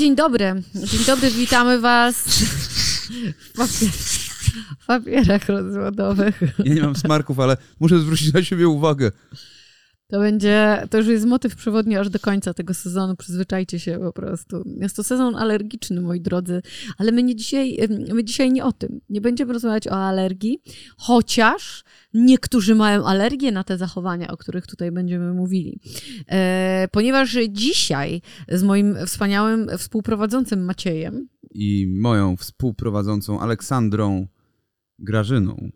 Dzień dobry. Dzień dobry, witamy Was w, papier... w papierach rozwodowych. Ja nie mam smarków, ale muszę zwrócić na siebie uwagę. To będzie, to już jest motyw przewodni aż do końca tego sezonu, przyzwyczajcie się po prostu. Jest to sezon alergiczny, moi drodzy, ale my, nie dzisiaj, my dzisiaj nie o tym. Nie będziemy rozmawiać o alergii, chociaż niektórzy mają alergię na te zachowania, o których tutaj będziemy mówili. E, ponieważ dzisiaj z moim wspaniałym współprowadzącym Maciejem I moją współprowadzącą Aleksandrą Grażyną.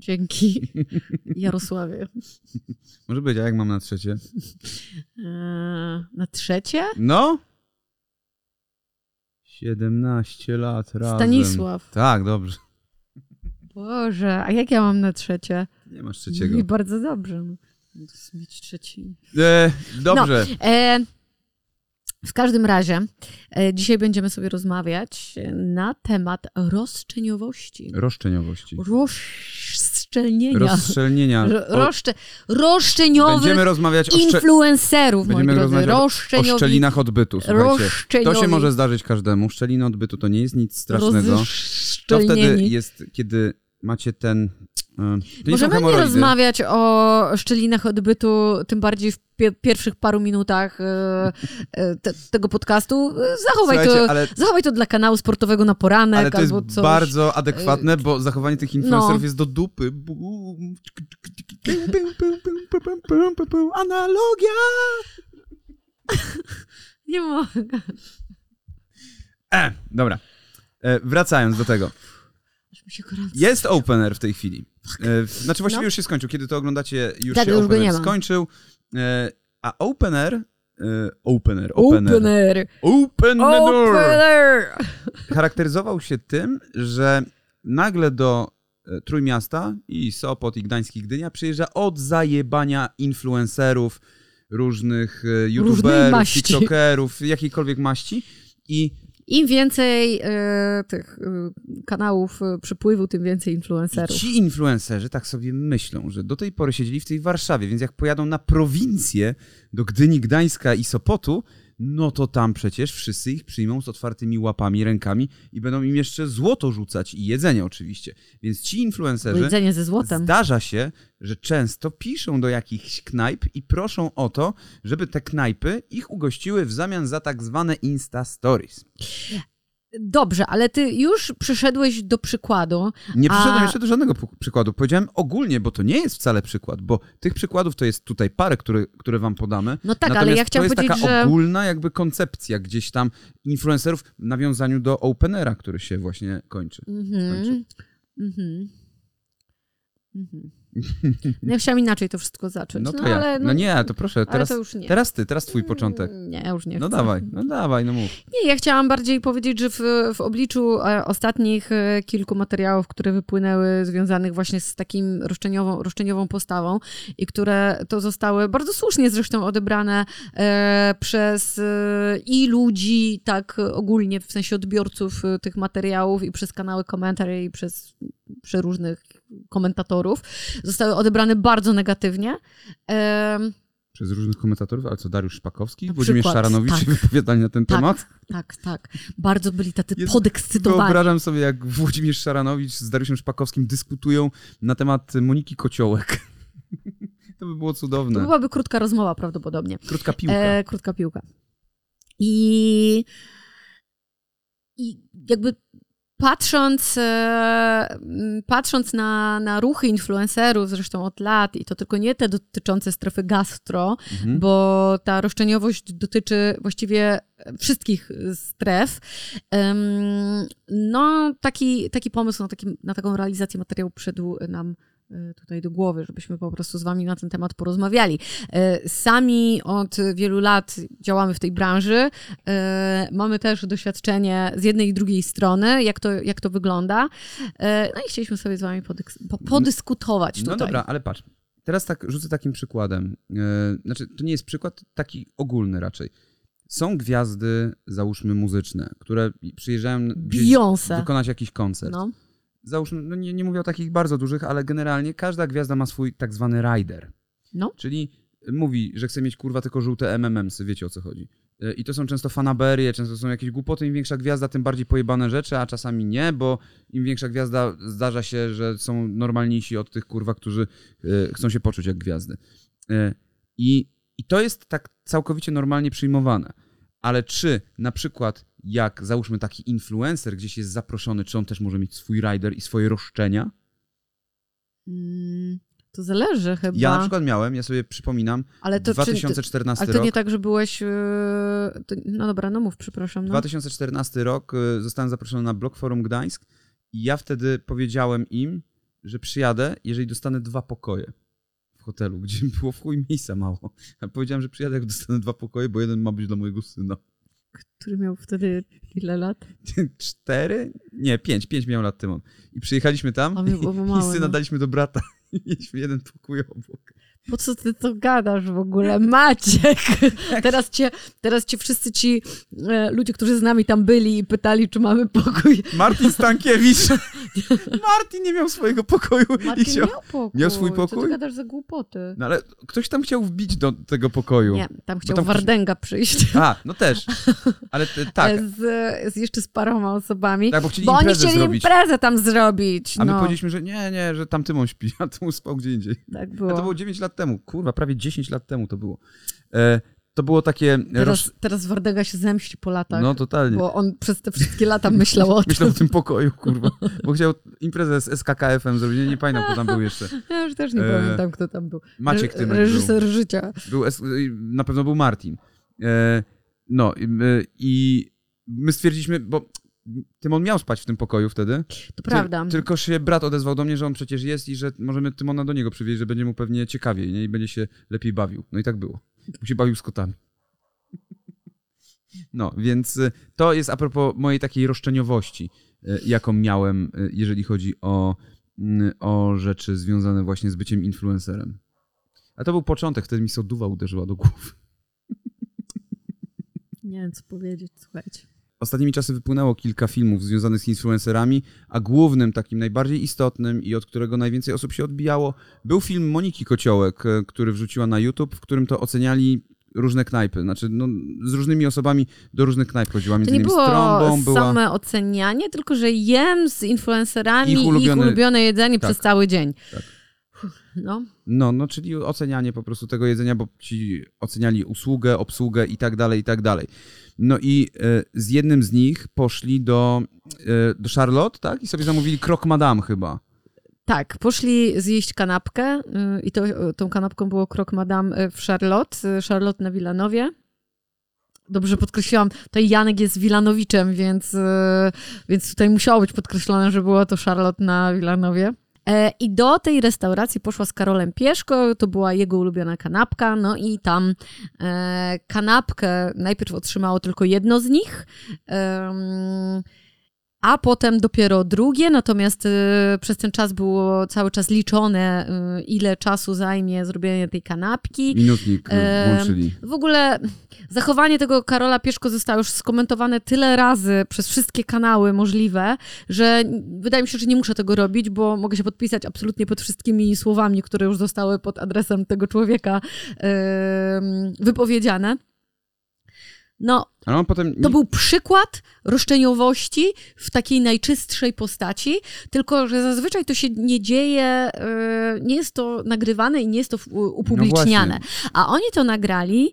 Dzięki. Jarosławie. Może być, a jak mam na trzecie? Eee, na trzecie? No? 17 lat razem. Stanisław. Tak, dobrze. Boże, a jak ja mam na trzecie? Nie masz trzeciego. I bardzo dobrze. No. Mieć trzeci. E, dobrze. No, e, w każdym razie, e, dzisiaj będziemy sobie rozmawiać na temat roszczeniowości. Roszczeniowości. Rozszczelnienia. Rozstrzelnienia. Ro- O, roszcze, roszczeniowych Będziemy rozmawiać o, influencerów, moi Będziemy drodzy. rozmawiać o- szczelinach odbytu. Roszczeniowi, To się może zdarzyć każdemu. Szczeliny odbytu to nie jest nic strasznego. To wtedy jest, kiedy macie ten... e, To Możemy nie rozmawiać o szczelinach odbytu, tym bardziej w pie- pierwszych paru minutach e, e, te, tego podcastu. Zachowaj Słuchajcie, to, ale zachowaj to dla kanału sportowego na poranek Ale to jest coś. bardzo adekwatne, bo zachowanie tych influencerów No. jest do dupy. Analogia! Nie mogę. E, dobra. E, wracając do tego. Mi się gorąco. Jest opener w tej chwili. E, w- znaczy właściwie No. już się skończył. Kiedy to oglądacie, już Tak, się już skończył. E, a opener... E, opener, opener. Opener. Opener. Opener. charakteryzował się tym, że nagle do e, Trójmiasta i Sopot i Gdańsk i Gdynia przyjeżdża od zajebania influencerów, różnych e, youtuberów, tiktokerów, jakiejkolwiek maści i Im więcej e, tych e, kanałów e, przypływu, tym więcej influencerów. ci influencerzy tak sobie myślą, że do tej pory siedzieli w tej Warszawie, więc jak pojadą na prowincję do Gdyni, Gdańska i Sopotu, no to tam przecież wszyscy ich przyjmą z otwartymi łapami, rękami i będą im jeszcze złoto rzucać i jedzenie oczywiście. Więc ci influencerzy Jedzenie ze złotem. Zdarza się, że często piszą do jakichś knajp i proszą o to, żeby te knajpy ich ugościły w zamian za tak zwane Insta Stories. Dobrze, ale ty już przyszedłeś do przykładu. Nie A- przyszedłem jeszcze do żadnego przykładu. Powiedziałem ogólnie, bo to nie jest wcale przykład, bo tych przykładów to jest tutaj parę, które, które wam podamy. No tak, ale Natomiast ja chciałam to jest powiedzieć, taka ogólna jakby koncepcja gdzieś tam influencerów w nawiązaniu do Openera, który się właśnie kończy. Mhm. kończy. Mhm. Mhm. No ja chciałam inaczej to wszystko zacząć. No No, to ja. ale, No nie, to proszę, teraz, to już nie. teraz ty, teraz twój początek. Nie, już nie No chcę. dawaj, no dawaj, no mów. Nie, ja chciałam bardziej powiedzieć, że w, w obliczu e, ostatnich e, kilku materiałów, które wypłynęły związanych właśnie z takim roszczeniową, roszczeniową postawą i które to zostały bardzo słusznie zresztą odebrane e, przez e, i ludzi, tak ogólnie, w sensie odbiorców e, tych materiałów i przez kanały komentarzy i przez przeróżnych komentatorów, zostały odebrane bardzo negatywnie. Przez różnych komentatorów, ale co Dariusz Szpakowski, Na Włodzimierz przykład, Szaranowicz tak. wypowiadali na ten Tak. temat. tak, tak. Bardzo byli tacy Jest- podekscytowani. Wyobrażam sobie, jak Włodzimierz Szaranowicz z Dariuszem Szpakowskim dyskutują na temat Moniki Kociołek. To by było To cudowne. byłaby krótka rozmowa prawdopodobnie. Krótka piłka. E, krótka piłka. I, I jakby patrząc, e, patrząc na, na ruchy influencerów, zresztą od lat, i to tylko nie te dotyczące strefy gastro, Mhm. bo ta roszczeniowość dotyczy właściwie wszystkich stref. No, taki, taki pomysł na, taki, na taką realizację materiału przyszedł nam tutaj do głowy, żebyśmy po prostu z wami na ten temat porozmawiali. E, Sami od wielu lat działamy w tej branży. E, Mamy też doświadczenie z jednej i drugiej strony, jak to, jak to wygląda. No i chcieliśmy sobie z wami po- podyskutować No tutaj. dobra, ale patrz. Teraz tak rzucę takim przykładem. Znaczy, to nie jest przykład taki ogólny raczej. Są gwiazdy, załóżmy muzyczne, które przyjeżdżają wykonać jakiś koncert. No. Załóżmy, no nie, nie mówię o takich bardzo dużych, ale generalnie każda gwiazda ma swój tak zwany rider. No. Czyli mówi, że chce mieć kurwa tylko żółte MMMsy, wiecie o co chodzi. E, I to są często fanaberie, często są jakieś głupoty. Im większa gwiazda, tym bardziej pojebane rzeczy, a czasami nie, bo im większa gwiazda, zdarza się, że są normalniejsi od tych kurwa, którzy e, chcą się poczuć jak gwiazdy. E, I, I to jest tak całkowicie normalnie przyjmowane. Ale czy na przykład jak załóżmy taki influencer gdzieś jest zaproszony, czy on też może mieć swój rider i swoje roszczenia? Mm, to zależy chyba. Ja na przykład miałem, ja sobie przypominam, ale to, 2014 czy, ale to nie tak, że byłeś... Yy, to, no dobra, no mów, przepraszam. No. 2014 rok y, zostałem zaproszony na Blog Forum Gdańsk i ja wtedy powiedziałem im, że przyjadę, jeżeli dostanę dwa pokoje w hotelu, gdzie było w chuj miejsca mało. Ja powiedziałem, że przyjadę, jak dostanę dwa pokoje, bo jeden ma być dla mojego syna. Który miał wtedy ile lat? Cztery? Nie, pięć. Pięć miał lat Tymon. I przyjechaliśmy tam A było i, małe, i syna no. daliśmy do brata. I mieliśmy jeden pokój obok. Po co ty to gadasz w ogóle? Maciek! Teraz cię, teraz cię wszyscy ci e, ludzie, którzy z nami tam byli i pytali, czy mamy pokój. Martin Stankiewicz. Martin nie miał swojego pokoju. Martin chciał... miał pokój. Miał swój Co pokój? ty gadasz za głupoty? No ale ktoś tam chciał wbić do tego pokoju. Nie, tam chciał tam ktoś- Wardęga przyjść. A, no też. Ale t- tak. Z, z jeszcze z paroma osobami. Tak, bo chcieli bo oni chcieli zrobić. imprezę tam zrobić. A my no. powiedzieliśmy, że nie, nie, że tam Tymon śpi, a Tymon spał gdzie indziej. Tak A było. to było 9 lat temu. Kurwa, prawie 10 lat temu to było. E, to było takie... Roz... Teraz, teraz Wardęga się zemści po latach. No totalnie. Bo on przez te wszystkie lata myślał o tym. Myślał o tym pokoju, kurwa. Bo chciał imprezę z SKKF-em zrobić. Nie, nie pamiętam, kto tam był jeszcze. Ja już też nie E, pamiętam, kto tam był. Maciek Tymek Reżyser życia. Był. Na pewno był Martin. E, no i, my- stwierdziliśmy, bo Tymon miał spać w tym pokoju wtedy. To prawda. Ty, tylko się brat odezwał do mnie, że on przecież jest i że możemy Tymona do niego przywieźć, że będzie mu pewnie ciekawiej nie? i będzie się lepiej bawił. No i tak było. Bo się bawił z kotami. No, więc y, to jest a propos mojej takiej roszczeniowości, y, jaką miałem, y, jeżeli chodzi o, mm, o rzeczy związane właśnie z byciem influencerem. A to był początek, wtedy mi soduwa uderzyła do głowy. Nie wiem, co powiedzieć, słuchajcie. Ostatnimi czasy wypłynęło kilka filmów związanych z influencerami, a głównym, takim najbardziej istotnym i od którego najwięcej osób się odbijało, był film Moniki Kociołek, e, który wrzuciła na YouTube, w którym to oceniali różne knajpy. Znaczy, no, z różnymi osobami do różnych knajp chodziła. Między To nie innymi było trąbą, była... same ocenianie, tylko że jem z influencerami Ich ich ulubiony- ulubione, jedzenie tak. przez cały dzień. Tak. No, No, no, czyli ocenianie po prostu tego jedzenia, bo ci oceniali usługę, obsługę i tak dalej, i tak dalej. No i e, z jednym z nich poszli do, e, do Charlotte, tak? I sobie zamówili krok madame chyba. tak, poszli zjeść kanapkę y, i to, tą kanapką było krok madame y, w Charlotte, y, Charlotte na Wilanowie. Dobrze podkreśliłam, tutaj Janek jest Wilanowiczem, więc, y, więc tutaj musiało być podkreślone, że było to Charlotte na Wilanowie. E, I do tej restauracji poszła z Karolem Pieszko, to była jego ulubiona kanapka, no i tam e, kanapkę najpierw otrzymało tylko jedno z nich, a potem dopiero drugie, natomiast e, przez ten czas było cały czas liczone, e, ile czasu zajmie zrobienie tej kanapki. Minutnik e, Em, włączyli. W ogóle zachowanie tego Karola Pieszko zostało już skomentowane tyle razy przez wszystkie kanały możliwe, że wydaje mi się, że nie muszę tego robić, bo mogę się podpisać absolutnie pod wszystkimi słowami, które już zostały pod adresem tego człowieka wypowiedziane. No, Ale on potem... to był przykład roszczeniowości w takiej najczystszej postaci, tylko że zazwyczaj to się nie dzieje, e, nie jest to nagrywane i nie jest to w- upubliczniane. No A oni to nagrali,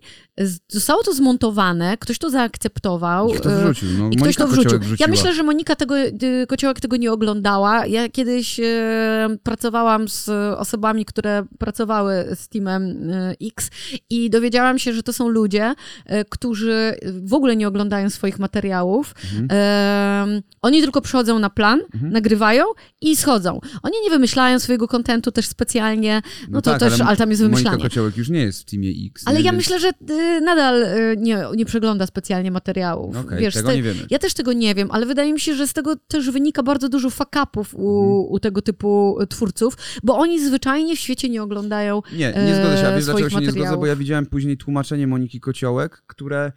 zostało to zmontowane, ktoś to zaakceptował. Ktoś to e, wrzucił. No, i ktoś Monika to wrzucił. Ja myślę, że Monika tego, y, Kociołek tego nie oglądała. Ja kiedyś e, pracowałam z osobami, które pracowały z Teamem e, X i dowiedziałam się, że to są ludzie, e, którzy w ogóle nie oglądają swoich materiałów. Mhm. Oni tylko przychodzą na plan, nagrywają i schodzą. Oni nie wymyślają swojego kontentu też specjalnie, no, to tak, też, ale, tam jest Monika wymyślanie. Kociołek już nie jest w Teamie X. Ale ja Więc- myślę, że y, nadal y, nie, nie przegląda specjalnie materiałów. Okej, Wiesz, z tego te- nie wiemy. Ja też tego nie wiem, ale wydaje mi się, że z tego też wynika bardzo dużo fuck-upów u, Mhm. u tego typu twórców, bo oni zwyczajnie w świecie nie oglądają Nie, nie zgodzę się. A e, wiesz, dlaczego swoich się nie zgodzę? Bo ja widziałem później tłumaczenie Moniki Kociołek, które e,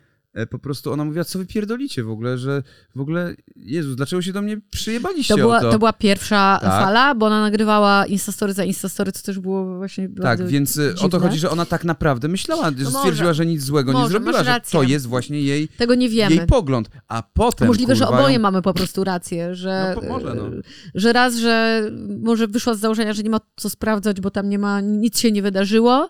po prostu ona mówiła, co wy pierdolicie w ogóle, że w ogóle, Jezus, dlaczego się do mnie przyjebaliście To była, o to? to była pierwsza Tak. fala, bo ona nagrywała Instastory za Instastory, co też było właśnie Tak, więc e, o to dziwne. chodzi, że ona tak naprawdę myślała, że może. stwierdziła, że nic złego nie Może, zrobiła, masz że to jest właśnie jej, Tego nie wiemy. jej pogląd. A potem, Możliwe, że kurwa, oboje ją- mamy po prostu rację, że, No, może, no. że raz, że może wyszła z założenia, że nie ma co sprawdzać, bo tam nie ma, nic się nie wydarzyło,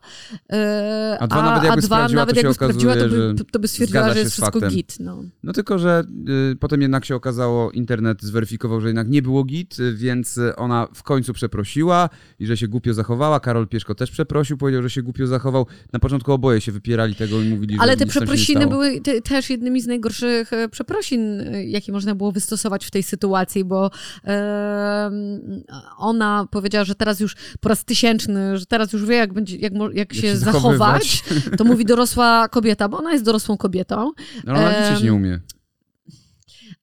e, A dwa nawet jakby a dwa sprawdziła, nawet to jakby sprawdziła, to okazuje, by, że to by stwierdziła, że jest wszystko faktem. git. No. No tylko, że y, potem jednak się okazało, internet zweryfikował, że jednak nie było git, y, więc y, ona w końcu przeprosiła i że się głupio zachowała. Karol Pieszko też przeprosił, powiedział, że się głupio zachował. Na początku oboje się wypierali tego i mówili, Ale że te przeprosiny były te, też jednymi z najgorszych e, przeprosin, e, jakie można było wystosować w tej sytuacji, bo em, ona powiedziała, że teraz już po raz tysięczny, że teraz już wie, jak, będzie, jak, jak, się, się zachować. To mówi dorosła kobieta, bo ona jest dorosłą kobietą. Ale ona liczyć Em, nie umie.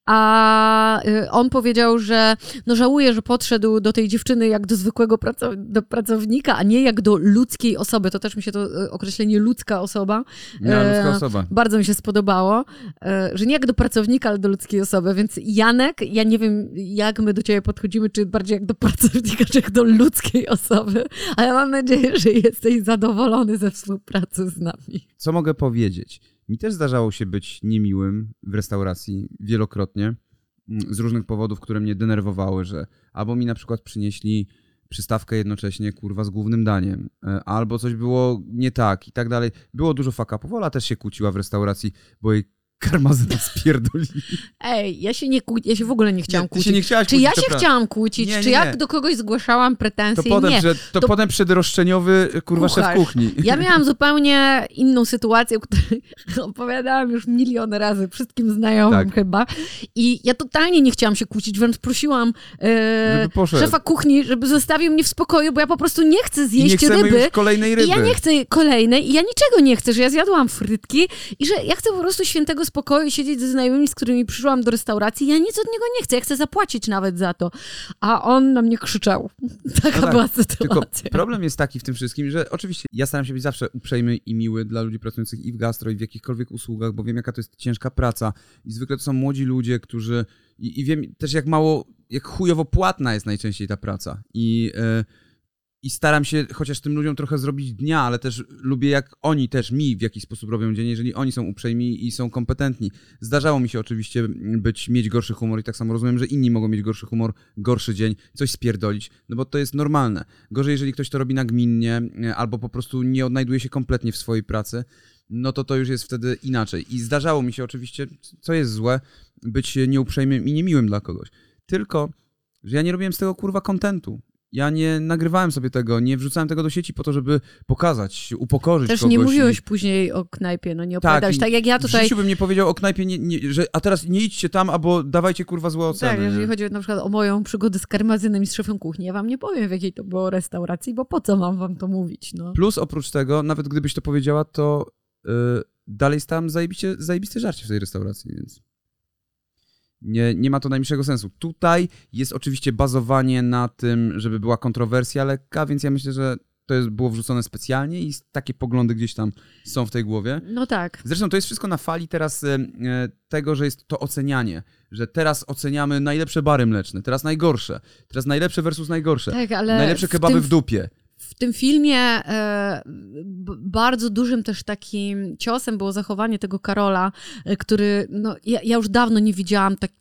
A y, on powiedział, że no żałuje, że podszedł do tej dziewczyny jak do zwykłego praco- do pracownika, a nie jak do ludzkiej osoby. To też mi się to y, określenie ludzka osoba e, ludzka osoba. bardzo mi się spodobało, e, że nie jak do pracownika, ale do ludzkiej osoby. Więc Janek, ja nie wiem, jak my do ciebie podchodzimy, czy bardziej jak do pracownika, czy jak do ludzkiej osoby, ale mam nadzieję, że jesteś zadowolony ze współpracy z nami. Co mogę powiedzieć? Mi też zdarzało się być niemiłym w restauracji wielokrotnie mm, z różnych powodów, które mnie denerwowały, że albo mi na przykład przynieśli przystawkę jednocześnie, kurwa, z głównym daniem, e, albo coś było nie tak i tak dalej. Było dużo fakapów. Ola też się kłóciła w restauracji, bo jej karmazyna spierdolili. Ej, ja się nie kłó- ja się w ogóle nie chciałam Nie, kłócić. się nie chciałaś Czy kłócić, ja się chciałam kłócić? Nie, czy nie, ja nie. do kogoś zgłaszałam pretensje? To potem, nie. przed, to To- potem przedroszczeniowy, kurwa, szef Kucharz. kuchni. Ja miałam zupełnie inną sytuację, o której opowiadałam już milion razy wszystkim znajomym Tak. chyba. I ja totalnie nie chciałam się kłócić, wręcz prosiłam e, szefa kuchni, żeby zostawił mnie w spokoju, bo ja po prostu nie chcę I nie zjeść ryby. już kolejnej ryby. I ja nie chcę kolejnej, i ja niczego nie chcę, że ja zjadłam frytki i że ja chcę po prostu świętego spokoju siedzieć ze znajomymi, z którymi przyszłam do restauracji. Ja nic od niego nie chcę, ja chcę zapłacić nawet za to. A on na mnie krzyczał. Taka No tak, była Tylko sytuacja. problem jest taki w tym wszystkim, że oczywiście ja staram się być zawsze uprzejmy i miły dla ludzi pracujących i w gastro, i w jakichkolwiek usługach, bo wiem, jaka to jest ciężka praca. I zwykle to są młodzi ludzie, którzy. I, i wiem też, jak mało, jak chujowo płatna jest najczęściej ta praca. I. e, i staram się chociaż tym ludziom trochę zrobić dnia, ale też lubię, jak oni też mi w jakiś sposób robią dzień, jeżeli oni są uprzejmi i są kompetentni. Zdarzało mi się oczywiście być, mieć gorszy humor i tak samo rozumiem, że inni mogą mieć gorszy humor, gorszy dzień, coś spierdolić, no bo to jest normalne. Gorzej, jeżeli ktoś to robi nagminnie e, albo po prostu nie odnajduje się kompletnie w swojej pracy, no to to już jest wtedy inaczej. I zdarzało mi się oczywiście, co jest złe, być nieuprzejmym i niemiłym dla kogoś. Tylko, że ja nie robiłem z tego kurwa kontentu. Ja nie nagrywałem sobie tego, nie wrzucałem tego do sieci po to, żeby pokazać, upokorzyć Też kogoś. nie i- mówiłeś później o knajpie, no nie opowiadałeś. i Tak, jak ja W tutaj... życiu bym nie powiedział o knajpie, nie, nie, że a teraz nie idźcie tam, albo dawajcie kurwa złe oceny. Tak, jeżeli chodzi na przykład o moją przygodę z karmazynem i z szefem kuchni, ja wam nie powiem, w jakiej to było restauracji, bo po co mam wam to mówić, no. Plus oprócz tego, nawet gdybyś to powiedziała, to yy, dalej stałem zajebiście, zajebiste żarcie w tej restauracji, więc nie, nie ma to najmniejszego sensu. Tutaj jest oczywiście bazowanie na tym, żeby była kontrowersja lekka, więc ja myślę, że to jest, było wrzucone specjalnie i takie poglądy gdzieś tam są w tej głowie. No tak. Zresztą to jest wszystko na fali teraz e, e, tego, że jest to ocenianie, że teraz oceniamy najlepsze bary mleczne, teraz najgorsze, teraz najlepsze versus najgorsze, Tak, najlepsze w kebaby tym- w dupie. W tym filmie e, bardzo dużym też takim ciosem było zachowanie tego Karola, e, który, no ja, ja już dawno nie widziałam tak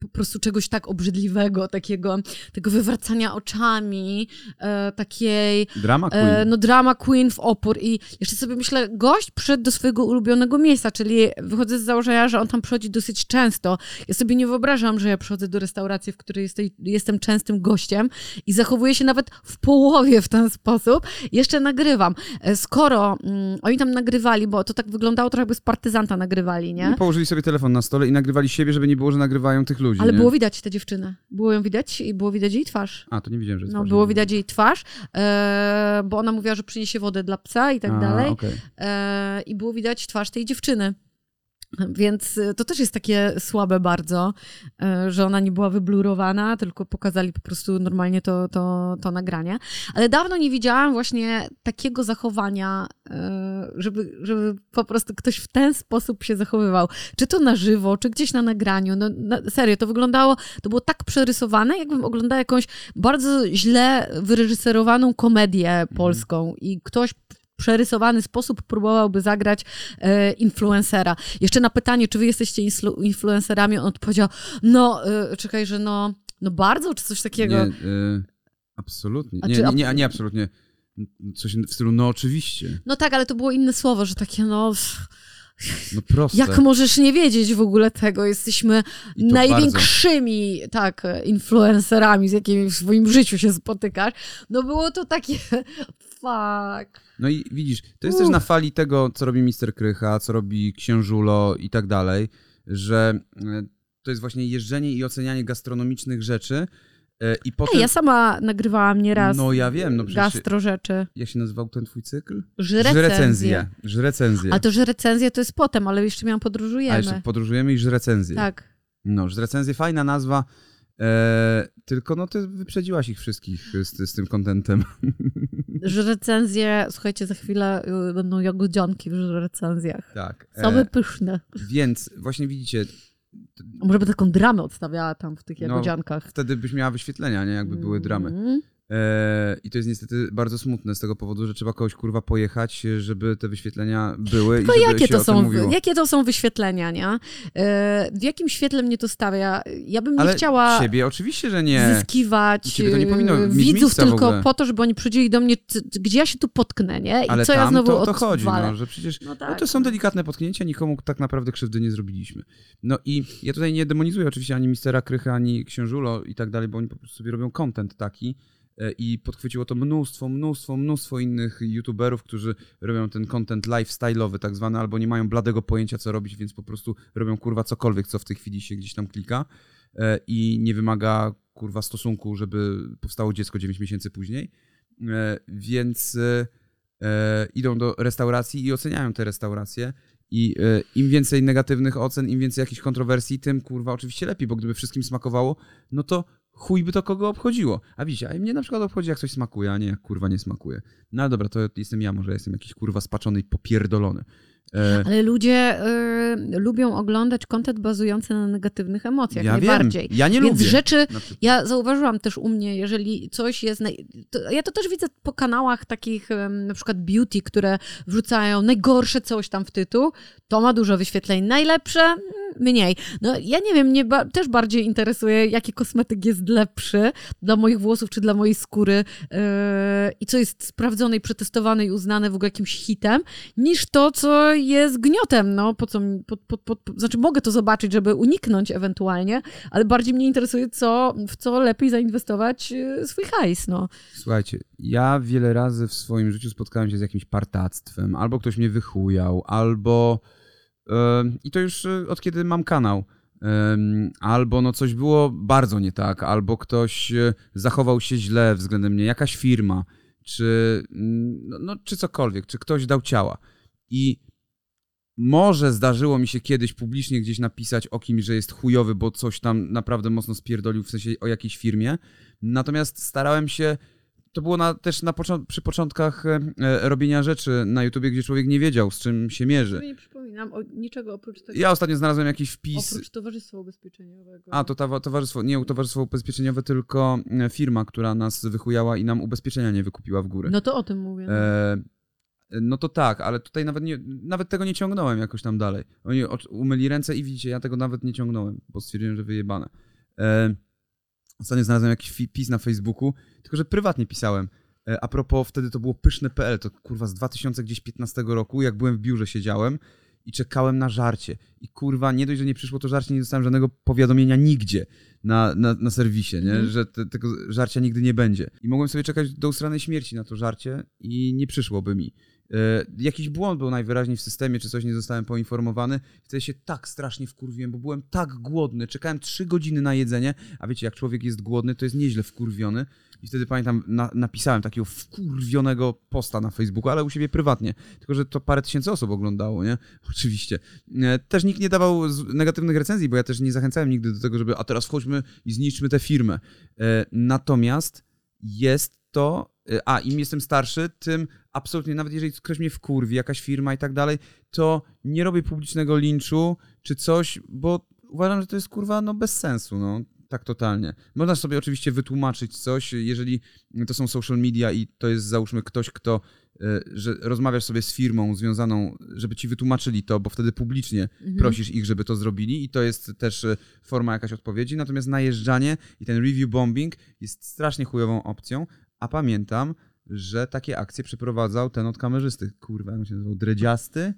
po prostu czegoś tak obrzydliwego, takiego, tego wywracania oczami, e, takiej Drama queen. E, no drama queen w opór i jeszcze sobie myślę, gość przyszedł do swojego ulubionego miejsca, czyli wychodzę z założenia, że on tam przychodzi dosyć często. Ja sobie nie wyobrażam, że ja przychodzę do restauracji, w której jesteś, jestem częstym gościem i zachowuję się nawet w połowie w ten sposób. Jeszcze nagrywam. E, Skoro mm, oni tam nagrywali, bo to tak wyglądało trochę jakby z partyzanta nagrywali, nie? I położyli sobie telefon na stole i nagrywali siebie, żeby nie było, że nagrywają tych ludzi. Ale nie? było widać tę dziewczynę. Było ją widać i było widać jej twarz. A, to nie widziałem, że jest No, twarz, było nie widać jej twarz, e, bo ona mówiła, że przyniesie wodę dla psa i tak A, dalej. okej. E, I było widać twarz tej dziewczyny. Więc y, to też jest takie słabe bardzo, y, że ona nie była wyblurowana, tylko pokazali po prostu normalnie to, to, to nagranie. Ale dawno nie widziałam właśnie takiego zachowania, y, żeby, żeby po prostu ktoś w ten sposób się zachowywał. Czy to na żywo, czy gdzieś na nagraniu. No, na, serio, to wyglądało, to było tak przerysowane, jakbym oglądała jakąś bardzo źle wyreżyserowaną komedię Mhm. polską i ktoś przerysowany sposób próbowałby zagrać e, influencera. Jeszcze na pytanie, czy wy jesteście influencerami, on odpowiedział, no, e, czekaj, że no, no bardzo, czy coś takiego. Nie, y, absolutnie. Nie, nie, nie, nie absolutnie. Coś w stylu, no oczywiście. No tak, ale to było inne słowo, że takie, no, No proste. jak możesz nie wiedzieć w ogóle tego? Jesteśmy największymi, tak, influencerami, z jakimi w swoim życiu się spotykasz. No było to takie, fuck. No i widzisz, to jest też na fali tego, co robi Mister Krycha, co robi Księżulo i tak dalej, że e, to jest właśnie jeżdżenie i ocenianie gastronomicznych rzeczy i potem... Ej, ja sama nagrywałam nieraz No ja wiem, no przecież... gastro rzeczy. Jak się nazywał ten twój cykl? Żrecenzje. Żrecenzje. A to, że recenzja to jest potem, ale jeszcze miałam podróżujemy. A jeszcze podróżujemy i żrecenzje. Tak. No, żrecenzje, fajna nazwa, e, tylko no ty wyprzedziłaś ich wszystkich z, z tym kontentem. Recenzje, słuchajcie, za chwilę y, będą jagodzionki w recenzjach. Tak. Same E, pyszne. więc właśnie widzicie, może by taką dramę odstawiała tam w tych No, jagodziankach. wtedy byś miała wyświetlenia, nie? Jakby były dramy. E, I to jest niestety bardzo smutne z tego powodu, że trzeba kogoś kurwa pojechać, żeby te wyświetlenia były Tylko i żeby jakie się to, o tym są, mówiło. jakie to są wyświetlenia, nie? E, W jakim świetle mnie to stawia? Ja bym nie Ale chciała ciebie oczywiście, że nie. zyskiwać ciebie to nie powinno e, mieć widzów tylko po to, żeby oni przychodzili do mnie, gdzie ja się tu potknę, nie? I Ale co tam ja znowu to, to chodzi, no, że przecież No no tak. to są delikatne potknięcia, nikomu tak naprawdę krzywdy nie zrobiliśmy. No i ja tutaj nie demonizuję oczywiście ani Mistera Krychy, ani Księżulo i tak dalej, bo oni po prostu sobie robią content taki i podchwyciło to mnóstwo, mnóstwo, mnóstwo innych youtuberów, którzy robią ten content lifestyle'owy tak zwany, albo nie mają bladego pojęcia co robić, więc po prostu robią kurwa cokolwiek, co w tej chwili się gdzieś tam klika e, i nie wymaga kurwa stosunku, żeby powstało dziecko 9 miesięcy później. E, Więc e, e, idą do restauracji i oceniają te restauracje. I e, im więcej negatywnych ocen, im więcej jakichś kontrowersji, tym kurwa oczywiście lepiej, bo gdyby wszystkim smakowało, no to chuj by to kogo obchodziło. A widzicie, a mnie na przykład obchodzi jak coś smakuje, a nie jak kurwa nie smakuje. No ale dobra, to jestem ja, może jestem jakiś kurwa spaczony i popierdolony. E, Ale ludzie y, lubią oglądać kontent bazujący na negatywnych emocjach, ja najbardziej. wiem, ja nie Więc lubię. rzeczy, ja zauważyłam też u mnie, jeżeli coś jest. Naj... To, ja to też widzę po kanałach takich, na przykład beauty, które wrzucają najgorsze coś tam w tytuł. To ma dużo wyświetleń. Najlepsze mm, mniej. No ja nie wiem, mnie ba- też bardziej interesuje, jaki kosmetyk jest lepszy dla moich włosów czy dla mojej skóry yy, i co jest sprawdzone i przetestowane i uznane w ogóle jakimś hitem, niż to, co jest gniotem. No, po co, po, po, po, znaczy mogę to zobaczyć, żeby uniknąć ewentualnie, ale bardziej mnie interesuje, co, w co lepiej zainwestować yy, swój hajs, no. Słuchajcie, ja wiele razy w swoim życiu spotkałem się z jakimś partactwem, albo ktoś mnie wychujał, albo em, i to już e, od kiedy mam kanał. albo no coś było bardzo nie tak, albo ktoś e, zachował się źle względem mnie, jakaś firma, czy, mm, no, no, czy cokolwiek, czy ktoś dał ciała. I może zdarzyło mi się kiedyś publicznie gdzieś napisać o kimś, że jest chujowy, bo coś tam naprawdę mocno spierdolił, w sensie o jakiejś firmie. Natomiast starałem się. To było na, też na przy początkach e, e, robienia rzeczy na YouTubie, gdzie człowiek nie wiedział, z czym się mierzy. Nie przypominam o niczego oprócz tego. Ja ostatnio znalazłem jakiś wpis. Oprócz Towarzystwa Ubezpieczeniowego. A, to towarzystwo, nie towarzystwo ubezpieczeniowe, tylko e, firma, która nas wychujała i nam ubezpieczenia nie wykupiła w górę. No to o tym mówię. No. E, no to tak, ale tutaj nawet, nie, nawet tego nie ciągnąłem jakoś tam dalej. Oni umyli ręce i widzicie, ja tego nawet nie ciągnąłem, bo stwierdziłem, że wyjebane. E, ostatnio znalazłem jakiś wpis na Facebooku, tylko że prywatnie pisałem. E, a propos, wtedy to było pyszne.pl, to kurwa z 2015 roku, jak byłem w biurze, siedziałem i czekałem na żarcie. I kurwa, nie dość, że nie przyszło to żarcie, nie dostałem żadnego powiadomienia nigdzie na, na, na serwisie, nie? Mhm. że te, tego żarcia nigdy nie będzie. I mogłem sobie czekać do usranej śmierci na to żarcie i nie przyszłoby mi. E, jakiś błąd był najwyraźniej w systemie, czy coś nie zostałem poinformowany. Wtedy się tak strasznie wkurwiłem, bo byłem tak głodny. Czekałem trzy godziny na jedzenie, a wiecie, jak człowiek jest głodny, to jest nieźle wkurwiony. I wtedy pamiętam, na, napisałem takiego wkurwionego posta na Facebooku, ale u siebie prywatnie. Tylko, że to parę tysięcy osób oglądało, nie? Oczywiście. E, też nikt nie dawał negatywnych recenzji, bo ja też nie zachęcałem nigdy do tego, żeby a teraz wchodźmy i zniszczmy tę firmę. E, Natomiast jest to, a im jestem starszy, tym absolutnie, nawet jeżeli ktoś mnie wkurwi, jakaś firma i tak dalej, to nie robię publicznego linczu czy coś, bo uważam, że to jest kurwa no bez sensu, no. Tak totalnie. Można sobie oczywiście wytłumaczyć coś, jeżeli to są social media i to jest załóżmy ktoś, kto, e, że rozmawiasz sobie z firmą związaną, żeby ci wytłumaczyli to, bo wtedy publicznie Mhm. prosisz ich, żeby to zrobili i to jest też e, forma jakaś odpowiedzi. Natomiast najeżdżanie i ten review bombing jest strasznie chujową opcją, a pamiętam, że takie akcje przeprowadzał ten od kamerzysty. Kurwa, jak on się nazywał? Dredziasty?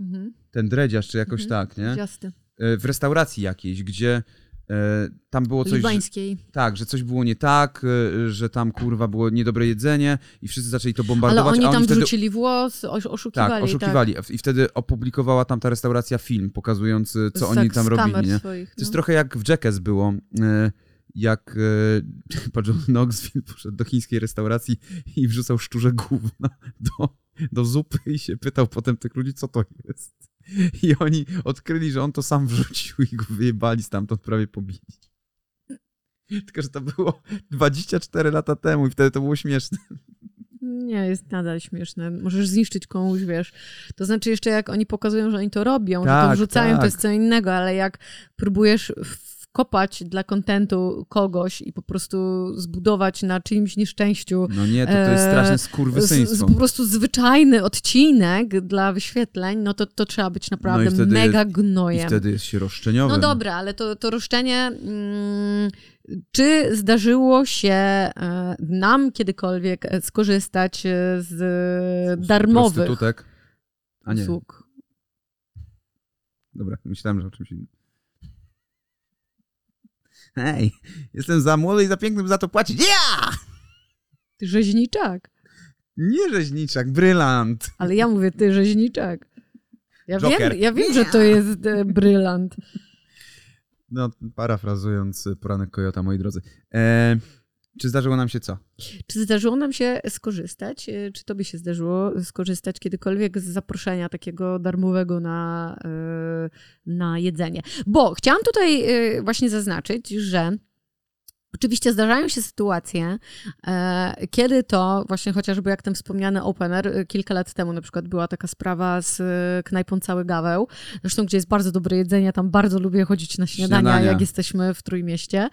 Mhm. Ten dredziarz, czy jakoś Mhm. tak, nie? Jasne. E, W restauracji jakiejś, gdzie e, tam było coś... że- Libańskiej. tak, że coś było nie tak, e, że tam kurwa było niedobre jedzenie i wszyscy zaczęli to Ale bombardować. oni a tam wtedy... wrzucili włos, osz- oszukiwali. Tak, oszukiwali. I wtedy opublikowała tam ta restauracja film pokazujący, co Z- oni tak, tam robili, kamer nie? Swoich, To jest no. trochę jak w Jackass było, jak e, chyba John Knoxville poszedł do chińskiej restauracji i wrzucał szczurze gówno do, do zupy i się pytał potem tych ludzi, co to jest. I oni odkryli, że on to sam wrzucił i go wyjebali stamtąd, prawie pobili. Tylko, że to było 24 lata temu i wtedy to było śmieszne. Nie, jest nadal śmieszne. Możesz zniszczyć komuś, wiesz. To znaczy jeszcze jak oni pokazują, że oni to robią, że to Tak, wrzucają, tak. to jest co innego, ale jak próbujesz wkopać dla kontentu kogoś i po prostu zbudować na czyimś nieszczęściu No nie, to, to jest Eee, straszne z, z, skurwysyństwo. po prostu zwyczajny odcinek dla wyświetleń, no to, to trzeba być naprawdę No wtedy mega jest- I gnojem. wtedy jest się roszczeniowym. No dobra, ale to, to roszczenie. Mm, czy zdarzyło się e, nam kiedykolwiek e, skorzystać e, z darmowych usług? dobra, myślałem, że o czymś innym. Hej, jestem za młody i za piękny, by za to płacić. Ja! Ty rzeźniczak. Nie rzeźniczak, brylant. Ale ja mówię, ty rzeźniczak. Ja Joker. wiem, ja wiem że to jest e, brylant. No, parafrazując poranek Kojota, moi drodzy. E, czy zdarzyło nam się co? Czy zdarzyło nam się skorzystać? e, Czy tobie się zdarzyło skorzystać kiedykolwiek z zaproszenia takiego darmowego na, e, na jedzenie? Bo chciałam tutaj e, właśnie zaznaczyć, że Oczywiście zdarzają się sytuacje, kiedy to właśnie chociażby jak ten wspomniany opener, kilka lat temu na przykład była taka sprawa z knajpą Cały Gaweł, zresztą gdzie jest bardzo dobre jedzenie, tam bardzo lubię chodzić na śniadania, Śniadania. jak jesteśmy w Trójmieście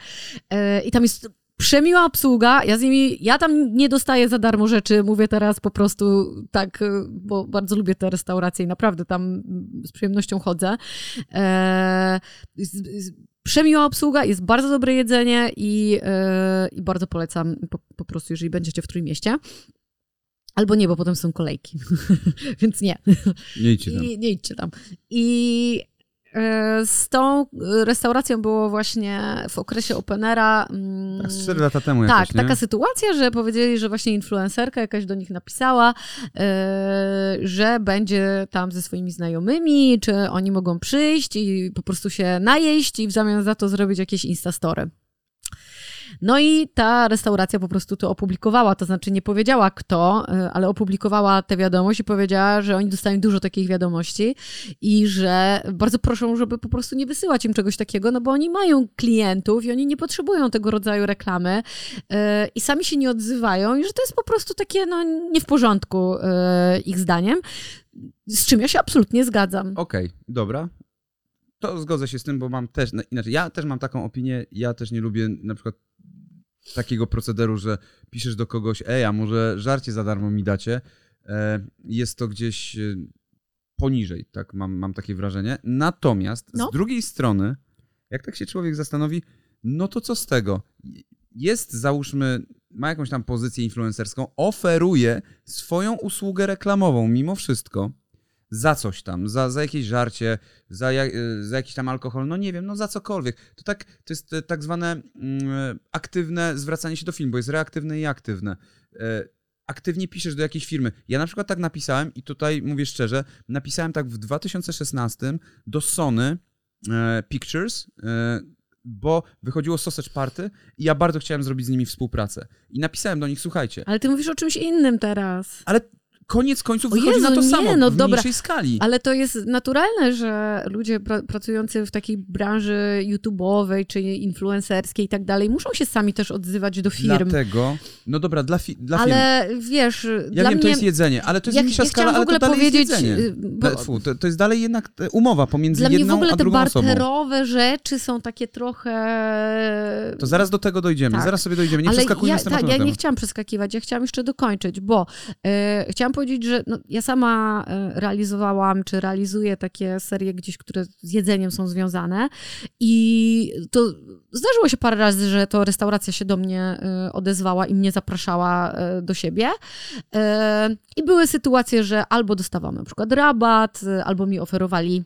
i tam jest przemiła obsługa, ja z nimi, ja tam nie dostaję za darmo rzeczy, mówię teraz po prostu tak, e, bo bardzo lubię te restauracje i naprawdę tam mm, z przyjemnością chodzę. E, z, z, Przemiła obsługa, jest bardzo dobre jedzenie i, e, i bardzo polecam po, po prostu, jeżeli będziecie w Trójmieście. Albo nie, bo potem są kolejki, więc nie. Nie idźcie tam. I nie idźcie tam. I z tą restauracją było właśnie w okresie Openera. mm, Tak, z 4 lata temu tak, jakoś, nie? taka sytuacja, że powiedzieli, że właśnie influencerka jakaś do nich napisała, e, że będzie tam ze swoimi znajomymi, czy oni mogą przyjść i po prostu się najeść i w zamian za to zrobić jakieś instastory. No i ta restauracja po prostu to opublikowała, to znaczy nie powiedziała kto, e, ale opublikowała tę wiadomość i powiedziała, że oni dostają dużo takich wiadomości i że bardzo proszą, żeby po prostu nie wysyłać im czegoś takiego, no bo oni mają klientów i oni nie potrzebują tego rodzaju reklamy e, i sami się nie odzywają i że to jest po prostu takie no, nie w porządku e, ich zdaniem, z czym ja się absolutnie zgadzam. Okej, dobra. To zgodzę się z tym, bo mam też, no, inaczej, ja też mam taką opinię, ja też nie lubię na przykład takiego procederu, że piszesz do kogoś, ej, a może żarcie za darmo mi dacie. E, jest to gdzieś e, poniżej, tak mam, mam takie wrażenie. Natomiast No. z drugiej strony, jak tak się człowiek zastanowi, no to co z tego? Jest, załóżmy, ma jakąś tam pozycję influencerską, oferuje swoją usługę reklamową mimo wszystko za coś tam, za, za jakieś żarcie, za, y, za jakiś tam alkohol, no nie wiem, no za cokolwiek. To tak, to jest e, tak zwane mm, aktywne zwracanie się do filmu, bo jest reaktywne i aktywne. Aktywnie piszesz do jakiejś firmy. Ja na przykład tak napisałem i tutaj mówię szczerze, napisałem tak w 2016 do Sony Pictures, bo wychodziło Sausage Party i ja bardzo chciałem zrobić z nimi współpracę. I napisałem do nich, słuchajcie, Ale ty mówisz o czymś innym teraz. ale koniec końców wychodzi na Jezu, to nie, samo, no w dobra, mniejszej skali. Ale to jest naturalne, że ludzie pra pracujący w takiej branży YouTube'owej czy influencerskiej i tak dalej muszą się sami też odzywać do firm. Dlatego, no dobra, dla, fi- dla firm. ale wiesz, Ja wiem, mnie... to jest jedzenie, ale to jest ja, mniejsza ja skala, chciałam w ale ogóle to dalej powiedzieć, jest jedzenie. y, bo. Fu, to, to jest dalej jednak e, umowa pomiędzy dla mnie w jedną ogóle a te drugą osobą. barterowe rzeczy są takie trochę... To zaraz do tego dojdziemy, Tak. zaraz sobie dojdziemy, nie Ale przeskakujmy ja, z tematu tak, na ja nie chciałam przeskakiwać, ja chciałam jeszcze dokończyć, bo e, chciałam powiedzieć, że no, ja sama e, realizowałam, czy realizuję takie serie gdzieś, które z jedzeniem są związane i to zdarzyło się parę razy, że to restauracja się do mnie e, odezwała i mnie zapraszała e, do siebie. I były sytuacje, że albo dostawałam na przykład rabat, albo mi oferowali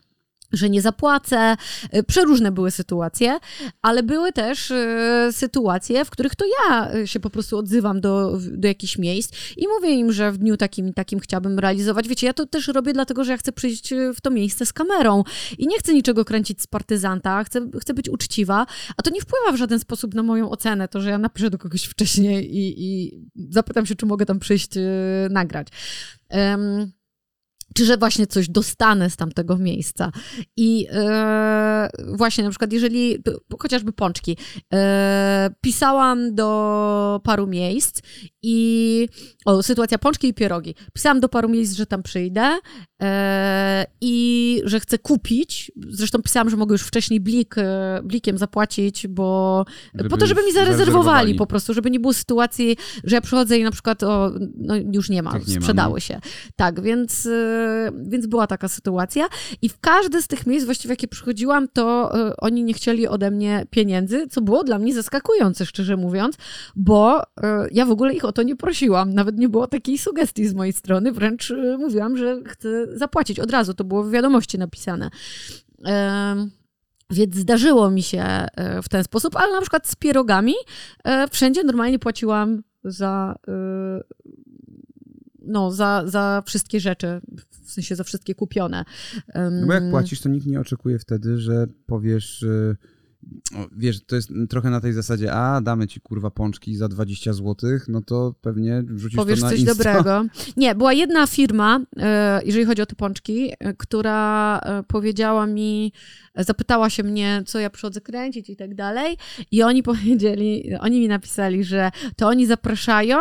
że nie zapłacę. E, Przeróżne były sytuacje, ale były też e, sytuacje, w których to ja e, się po prostu odzywam do, do jakichś miejsc i mówię im, że w dniu takim i takim chciałabym realizować. Wiecie, ja to też robię dlatego, że ja chcę przyjść w to miejsce z kamerą i nie chcę niczego kręcić z partyzanta, chcę, chcę być uczciwa, a to nie wpływa w żaden sposób na moją ocenę, to, że ja napiszę do kogoś wcześniej i, i zapytam się, czy mogę tam przyjść nagrać. Czy że właśnie coś dostanę z tamtego miejsca. I e, właśnie na przykład, jeżeli chociażby pączki, e, pisałam do paru miejsc i o, sytuacja pączki i pierogi. Pisałam do paru miejsc, że tam przyjdę e, i że chcę kupić. Zresztą pisałam, że mogę już wcześniej blik, e, blikiem zapłacić, bo Żeby po to, żeby mi zarezerwowali po prostu, żeby nie było sytuacji, że ja przychodzę i na przykład o, no już nie ma, Tak nie ma, sprzedały no. się. Tak, więc, y, więc była taka sytuacja i w każde z tych miejsc właściwie, jakie przychodziłam, to y, oni nie chcieli ode mnie pieniędzy, co było dla mnie zaskakujące, szczerze mówiąc, bo y, ja w ogóle ich o to nie prosiłam. Nawet nie było takiej sugestii z mojej strony, wręcz y, mówiłam, że chcę zapłacić. Od razu to było w wiadomości napisane. Więc zdarzyło mi się e, w ten sposób, ale na przykład z pierogami e, wszędzie normalnie płaciłam za, e, no, za, za wszystkie rzeczy, w sensie za wszystkie kupione. No bo jak płacisz, to nikt nie oczekuje wtedy, że powiesz, y, wiesz, to jest trochę na tej zasadzie, a damy ci kurwa pączki za 20 zł, no to pewnie wrzucisz Powiesz to na coś Insta. dobrego. Nie, była jedna firma, e, jeżeli chodzi o te pączki, e, która e, powiedziała mi, zapytała się mnie, co ja przychodzę kręcić i tak dalej. I oni powiedzieli, oni mi napisali, że to oni zapraszają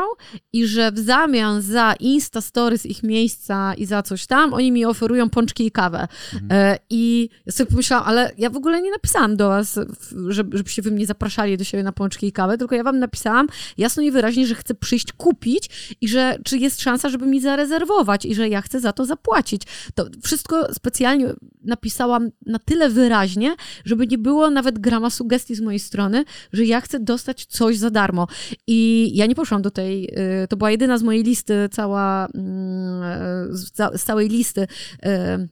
i że w zamian za Insta Story z ich miejsca i za coś tam, oni mi oferują pączki i kawę. Mhm. I ja sobie pomyślałam, ale ja w ogóle nie napisałam do was, żeby, żebyście wy mnie zapraszali do siebie na pączki i kawę, tylko ja wam napisałam jasno i wyraźnie, że chcę przyjść kupić i że czy jest szansa, żeby mi zarezerwować i że ja chcę za to zapłacić. To wszystko specjalnie napisałam na tyle wyraźnie, żeby nie było nawet grama sugestii z mojej strony, że ja chcę dostać coś za darmo. I ja nie poszłam do tej, y, to była jedyna z mojej listy, cała, mm, z, ca- z całej listy y,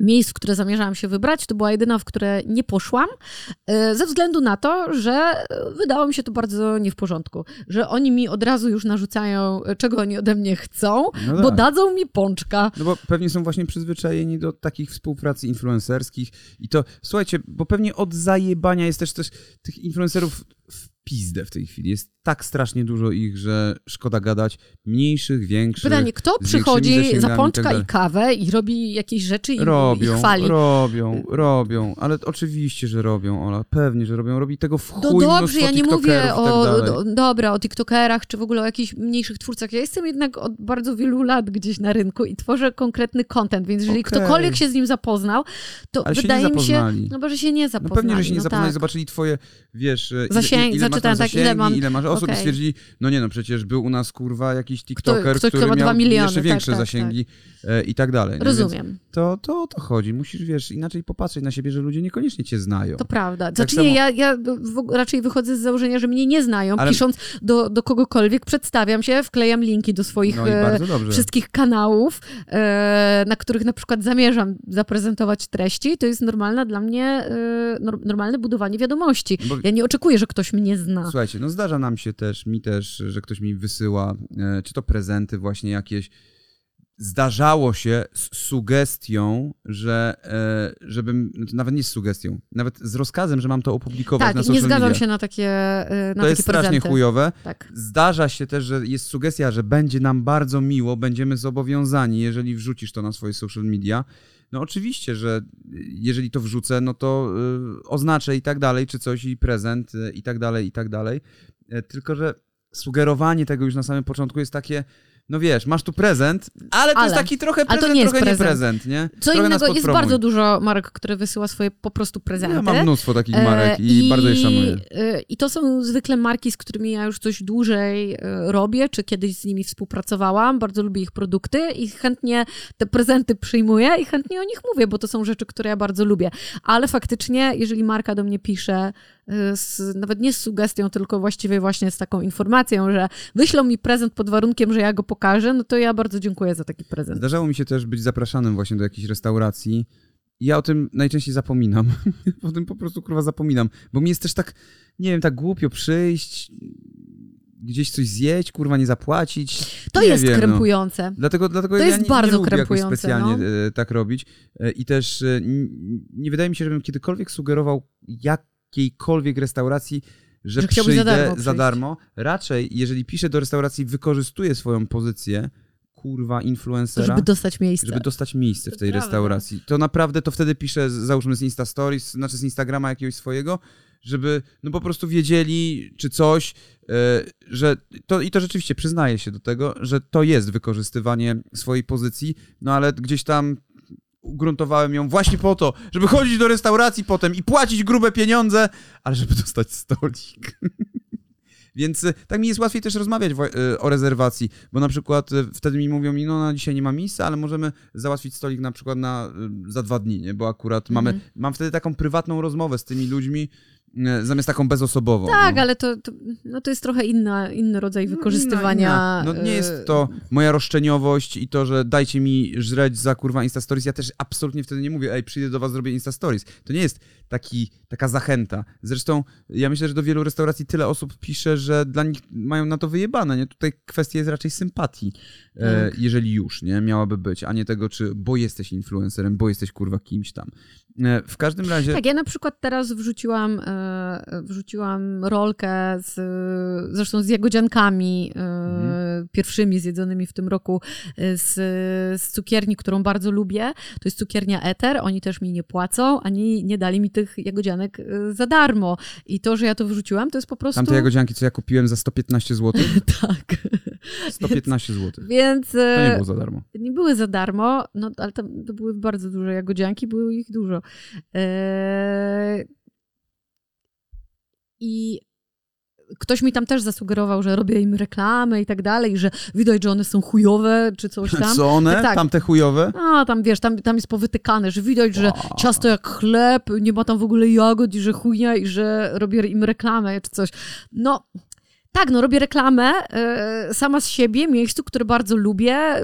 miejsc, w które zamierzałam się wybrać, to była jedyna, w które nie poszłam, e, ze względu na to, że e, wydało mi się to bardzo nie w porządku, że oni mi od razu już narzucają, e, czego oni ode mnie chcą, No bo tak. dadzą mi pączka. No bo pewnie są właśnie przyzwyczajeni do takich współprac influencerskich i to, słuchajcie, bo pewnie od zajebania jest też, też tych influencerów w pizdę w tej chwili. Jest tak strasznie dużo ich, że szkoda gadać. Mniejszych, większych. Pytanie, kto przychodzi za i tak pączka i kawę i robi jakieś rzeczy i, i Robią, chwali? robią, robią, ale oczywiście, że robią, Ola, pewnie, że robią. Robi tego w chuj No dobrze, ja nie mówię i tak o, do, dobra, o tiktokerach, czy w ogóle o jakichś mniejszych twórcach. Ja jestem jednak od bardzo wielu lat gdzieś na rynku i tworzę konkretny content, więc jeżeli Okej. ktokolwiek się z nim zapoznał, to Ale się wydaje mi się, no bo że się nie No zapoznali. pewnie, że się nie no zapoznali, tak. zobaczyli twoje, wiesz, e, ile, Zasięg- ile zaczytałem tak, ile mam- ile masz osób i okej. stwierdzili, no nie no, przecież był u nas, kurwa, jakiś tiktoker, kto który ma miał miliony, jeszcze tak, większe tak, zasięgi e, i tak dalej. nie? Więc Rozumiem, To, to o to chodzi. Musisz, wiesz, inaczej popatrzeć na siebie, że ludzie niekoniecznie cię znają. to prawda. Tak Znaczy nie, ja, ja raczej wychodzę z założenia, że mnie nie znają, Ale- pisząc do, do kogokolwiek, przedstawiam się, wklejam linki do swoich No e, wszystkich kanałów, e, na których na przykład zamierzam zaprezentować treści, to jest normalna dla mnie, e, nor- normalne budowanie wiadomości. Bo- Ja nie oczekuję, że ktoś mnie zna. Słuchajcie, no zdarza nam się też, mi też, że ktoś mi wysyła, e, czy to prezenty właśnie jakieś. Zdarzało się z sugestią, że e, żebym, znaczy nawet nie z sugestią, nawet z rozkazem, że mam to opublikować Tak, na social nie zgadzam media. się na takie, e, na To takie jest strasznie prezenty. chujowe. Tak. Zdarza się też, że jest sugestia, że będzie nam bardzo miło, będziemy zobowiązani, jeżeli wrzucisz to na swoje social media. No oczywiście, że jeżeli to wrzucę, no to y, oznaczę i tak dalej, czy coś i prezent y, i tak dalej, i tak dalej. E, Tylko, że sugerowanie tego już na samym początku jest takie, no wiesz, masz tu prezent, ale to Ale- jest taki trochę ale to prezent, nie jest trochę prezent. nie prezent, nie? Co trochę innego, jest bardzo dużo marek, które wysyła swoje po prostu prezenty. Ja mam mnóstwo takich E, marek i, bardzo je szanuję. e, I to są zwykle marki, z którymi ja już coś dłużej e, robię, czy kiedyś z nimi współpracowałam. Bardzo lubię ich produkty i chętnie te prezenty przyjmuję i chętnie o nich mówię, bo to są rzeczy, które ja bardzo lubię. Ale faktycznie, jeżeli marka do mnie pisze, z, nawet nie z sugestią, tylko właściwie właśnie z taką informacją, że wyślą mi prezent pod warunkiem, że ja go pokażę, no to ja bardzo dziękuję za taki prezent. Zdarzało mi się też być zapraszanym właśnie do jakiejś restauracji. Ja o tym najczęściej zapominam. o tym po prostu kurwa zapominam. Bo mi jest też tak, nie wiem, tak głupio przyjść, gdzieś coś zjeść, kurwa nie zapłacić. To nie jest wiem, no. krępujące. Dlatego, dlatego To ja jest nie, bardzo nie lubię krępujące, specjalnie no. e, tak robić. E, I też e, nie wydaje mi się, żebym kiedykolwiek sugerował jakiejkolwiek restauracji, że, Że chciałbyś za przyjdę darmo za darmo. Raczej, jeżeli piszę do restauracji, wykorzystuję swoją pozycję, kurwa, To influencera żeby dostać miejsce. żeby dostać miejsce w To tej prawda. restauracji. To naprawdę to wtedy piszę, załóżmy z Insta Stories, znaczy z Instagrama jakiegoś swojego, żeby no po prostu wiedzieli, czy coś, e, że to i to rzeczywiście przyznaję się do tego, że to jest wykorzystywanie swojej pozycji, no ale gdzieś tam ugruntowałem ją właśnie po to, żeby chodzić do restauracji potem i płacić grube pieniądze, ale żeby dostać stolik. Więc y, tak mi jest łatwiej też rozmawiać y, o rezerwacji, bo na przykład y, wtedy mi mówią no na dzisiaj nie ma miejsca, ale możemy załatwić stolik na przykład na, za dwa dni, nie? bo akurat mamy, Mhm. mam wtedy taką prywatną rozmowę z tymi ludźmi, zamiast taką bezosobową. Tak, no. ale to, to, no to jest trochę inna, inny rodzaj No, wykorzystywania. inna, inna. No nie e, jest to moja roszczeniowość i to, że dajcie mi żreć za kurwa Insta Stories. Ja też absolutnie wtedy nie mówię, ej, przyjdę do was, zrobię Insta Stories. To nie jest taki, taka zachęta. Zresztą ja myślę, że do wielu restauracji tyle osób pisze, że dla nich mają na to wyjebane, nie? Tutaj kwestia jest raczej sympatii, e, Tak. jeżeli już, nie? Miałaby być, a nie tego, czy bo jesteś influencerem, bo jesteś kurwa kimś tam. E, w każdym razie... Tak, ja na przykład teraz wrzuciłam, e, wrzuciłam rolkę z, zresztą z jagodziankami e, Mhm. pierwszymi zjedzonymi w tym roku z, z cukierni, którą bardzo lubię. To jest cukiernia Eter, oni też mi nie płacą, ani nie dali mi tych jagodzianek za darmo. I to, że ja to wrzuciłam, to jest po prostu... Tamte jagodzianki, co ja kupiłem za 115 zł? Tak. 115 zł. Więc... To nie było za darmo. nie były za darmo, no ale tam to były bardzo duże jagodzianki, było ich dużo. Eee, I ktoś mi tam też zasugerował, że robię im reklamę i tak dalej, że widać, że one są chujowe, czy coś tam. Co one? Tak, tak. Tamte chujowe? A, tam wiesz, tam, tam jest powytykane, że widać, że ciasto jak chleb, nie ma tam w ogóle jagód i że chujnia i że robię im reklamę czy coś. No, tak, no robię reklamę e, sama z siebie, miejscu, które bardzo lubię e,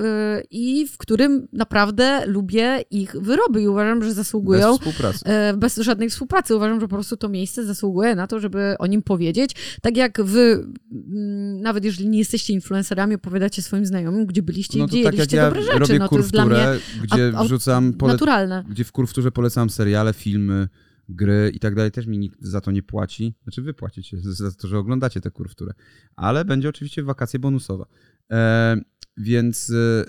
i w którym naprawdę lubię ich wyroby i uważam, że zasługują Bez współpracy. e, bez żadnej współpracy. Uważam, że po prostu to miejsce zasługuje na to, żeby o nim powiedzieć. Tak jak wy, mm, nawet jeżeli nie jesteście influencerami, opowiadacie swoim znajomym, gdzie byliście i No to gdzie tak jak ja dobre rzeczy. robię no to jest dla mnie gdzie a- a- wrzucam, pole... naturalne. gdzie w kurwturze polecam seriale, filmy, gry i tak dalej, też mi nikt za to nie płaci. Znaczy wy płacicie za to, że oglądacie tę kurwturę. Ale będzie oczywiście wakacje bonusowa. E, więc e,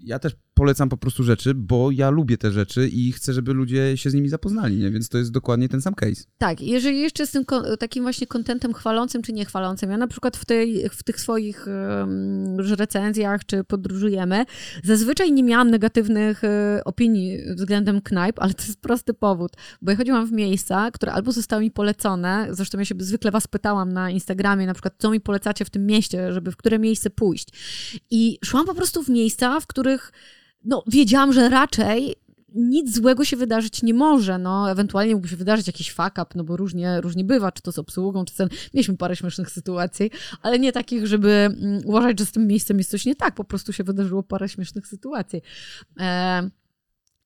ja też polecam po prostu rzeczy, bo ja lubię te rzeczy i chcę, żeby ludzie się z nimi zapoznali, nie? Więc to jest dokładnie ten sam case. Tak, jeżeli jeszcze z tym takim właśnie kontentem chwalącym czy niechwalącym, ja na przykład w, tej, w tych swoich um, recenzjach czy podróżujemy, zazwyczaj nie miałam negatywnych e, opinii względem knajp, ale to jest prosty powód, bo ja chodziłam w miejsca, które albo zostały mi polecone, zresztą ja się zwykle was pytałam na Instagramie, na przykład co mi polecacie w tym mieście, żeby w które miejsce pójść i szłam po prostu w miejsca, w których no, wiedziałam, że raczej nic złego się wydarzyć nie może, no, ewentualnie mógłby się wydarzyć jakiś fuck up, no bo różnie, różnie bywa, czy to z obsługą, czy ten, mieliśmy parę śmiesznych sytuacji, ale nie takich, żeby mm, uważać, że z tym miejscem jest coś nie tak, po prostu się wydarzyło parę śmiesznych sytuacji. E,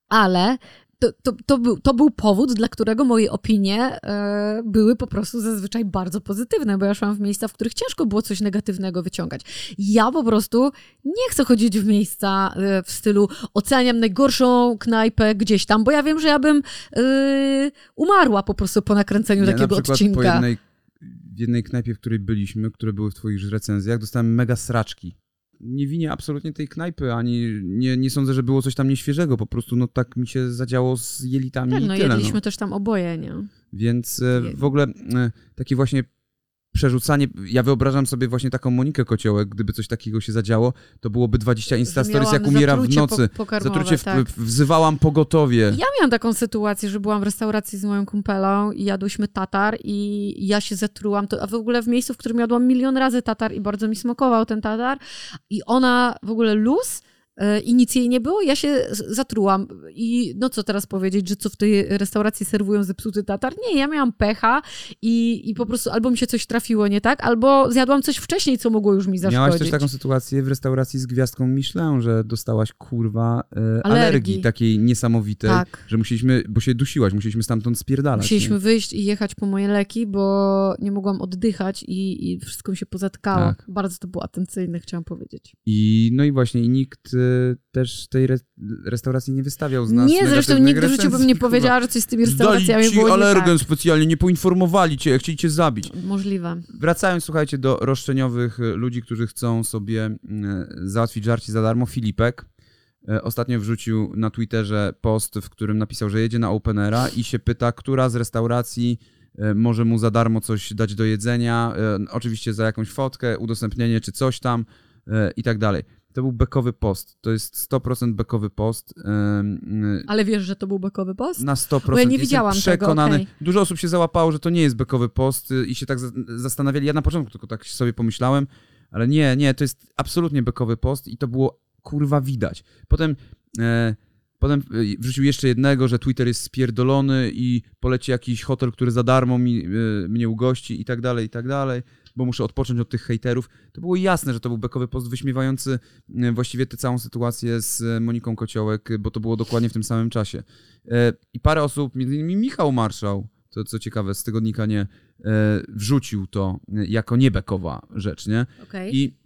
ale to, to, to, był, to był powód, dla którego moje opinie e, były po prostu zazwyczaj bardzo pozytywne, bo ja szłam w miejsca, w których ciężko było coś negatywnego wyciągać. Ja po prostu nie chcę chodzić w miejsca e, w stylu oceniam najgorszą knajpę gdzieś tam, bo ja wiem, że ja bym e, umarła po prostu po nakręceniu Ja takiego na odcinka. po jednej, w jednej knajpie, w której byliśmy, które były w twoich recenzjach, dostałem mega sraczki. Nie winię absolutnie tej knajpy, ani nie, nie sądzę, że było coś tam nieświeżego, po prostu no tak mi się zadziało z jelitami Tak, i no tyle. jedliśmy No. też tam oboje, nie? Więc e, w ogóle e, takie właśnie przerzucanie, ja wyobrażam sobie właśnie taką Monikę Kociołek, gdyby coś takiego się zadziało, to byłoby 20 Insta Stories, miałam jak umiera w nocy. po- Zatrucie, w, tak. wzywałam pogotowie. Ja miałam taką sytuację, że byłam w restauracji z moją kumpelą i jadłyśmy tatar i ja się zatrułam, to, a w ogóle w miejscu, w którym jadłam milion razy tatar i bardzo mi smakował ten tatar i ona w ogóle luz i nic jej nie było, ja się zatrułam i no co teraz powiedzieć, że co w tej restauracji serwują zepsuty tatar? Nie, ja miałam pecha i, i po prostu albo mi się coś trafiło nie tak, albo zjadłam coś wcześniej, co mogło już mi zaszkodzić. Miałaś też taką sytuację w restauracji z gwiazdką Michelin, że dostałaś kurwa e, alergii. Alergii. takiej niesamowitej, Tak. że musieliśmy, bo się dusiłaś, musieliśmy stamtąd spierdalać. Musieliśmy nie? wyjść i jechać po moje leki, bo nie mogłam oddychać i, i wszystko mi się pozatkało. Tak. Bardzo to było atencyjne, chciałam powiedzieć. I no i właśnie, i nikt e, też tej re, restauracji nie wystawiał z nas nie, zresztą nigdy w życiu bym nie powiedziała, że coś z tymi restauracjami ci było nie alergen tak. specjalnie, nie poinformowali cię, chcieli cię zabić. Możliwe. Wracając, słuchajcie, do roszczeniowych e, ludzi, którzy chcą sobie mm, załatwić żarcie za darmo. Filipek e, ostatnio wrzucił na Twitterze post, w którym napisał, że jedzie na Openera i się pyta, która z restauracji e, może mu za darmo coś dać do jedzenia, e, oczywiście za jakąś fotkę, udostępnienie czy coś tam e, i tak dalej. To był bekowy post. To jest 100% bekowy post. em, Ale wiesz, że to był bekowy post? na 100%. Bo ja nie Jestem widziałam tego, przekonany. okej. Dużo osób się załapało, że to nie jest bekowy post y, i się tak za- zastanawiali. Ja na początku tylko tak sobie pomyślałem, ale nie, nie, to jest absolutnie bekowy post i to było kurwa widać. Potem, e, potem e, wrzucił jeszcze jednego, że Twitter jest spierdolony i poleci jakiś hotel, który za darmo mi, e, mnie ugości i tak dalej, i tak dalej, bo muszę odpocząć od tych hejterów. To było jasne, że to był bekowy post wyśmiewający e, właściwie tę całą sytuację z e, Moniką Kociołek, bo to było dokładnie w tym samym czasie. E, I parę osób, między innymi Michał Marszał, to co ciekawe, z tygodnika nie, wrzucił to jako niebekowa rzecz, nie? Okej. I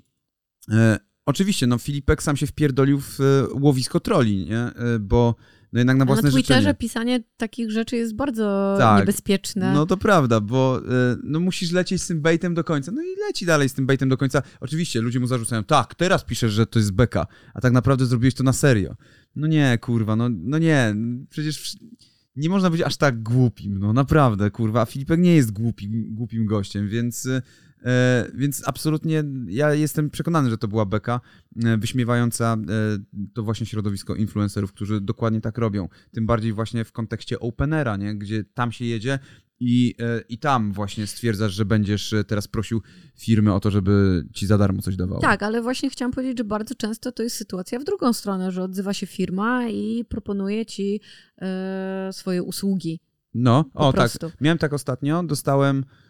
oczywiście, no Filipek sam się wpierdolił w łowisko troli, nie? Bo no jednak na A na własne Twitterze życzenie. pisanie takich rzeczy jest bardzo Tak. niebezpieczne. No to prawda, bo e, no musisz lecieć z tym baitem do końca. No i leci dalej z tym baitem do końca. Oczywiście ludzie mu zarzucają, tak, teraz piszesz, że to jest beka, a tak naprawdę zrobiłeś to na serio. No nie, kurwa, no, no nie, przecież nie można być aż tak głupim, no naprawdę, kurwa. A Filipek nie jest głupi, głupim gościem, więc, e, więc absolutnie ja jestem przekonany, że to była beka e, wyśmiewająca e, to właśnie środowisko influencerów, którzy dokładnie tak robią. Tym bardziej właśnie w kontekście Openera, nie? gdzie tam się jedzie i, e, i tam właśnie stwierdzasz, że będziesz e, teraz prosił firmy o to, żeby ci za darmo coś dawało. Tak, ale właśnie chciałam powiedzieć, że bardzo często to jest sytuacja w drugą stronę, że odzywa się firma i proponuje ci e, swoje usługi. No, Po o prostu. tak. Miałem tak ostatnio, dostałem e,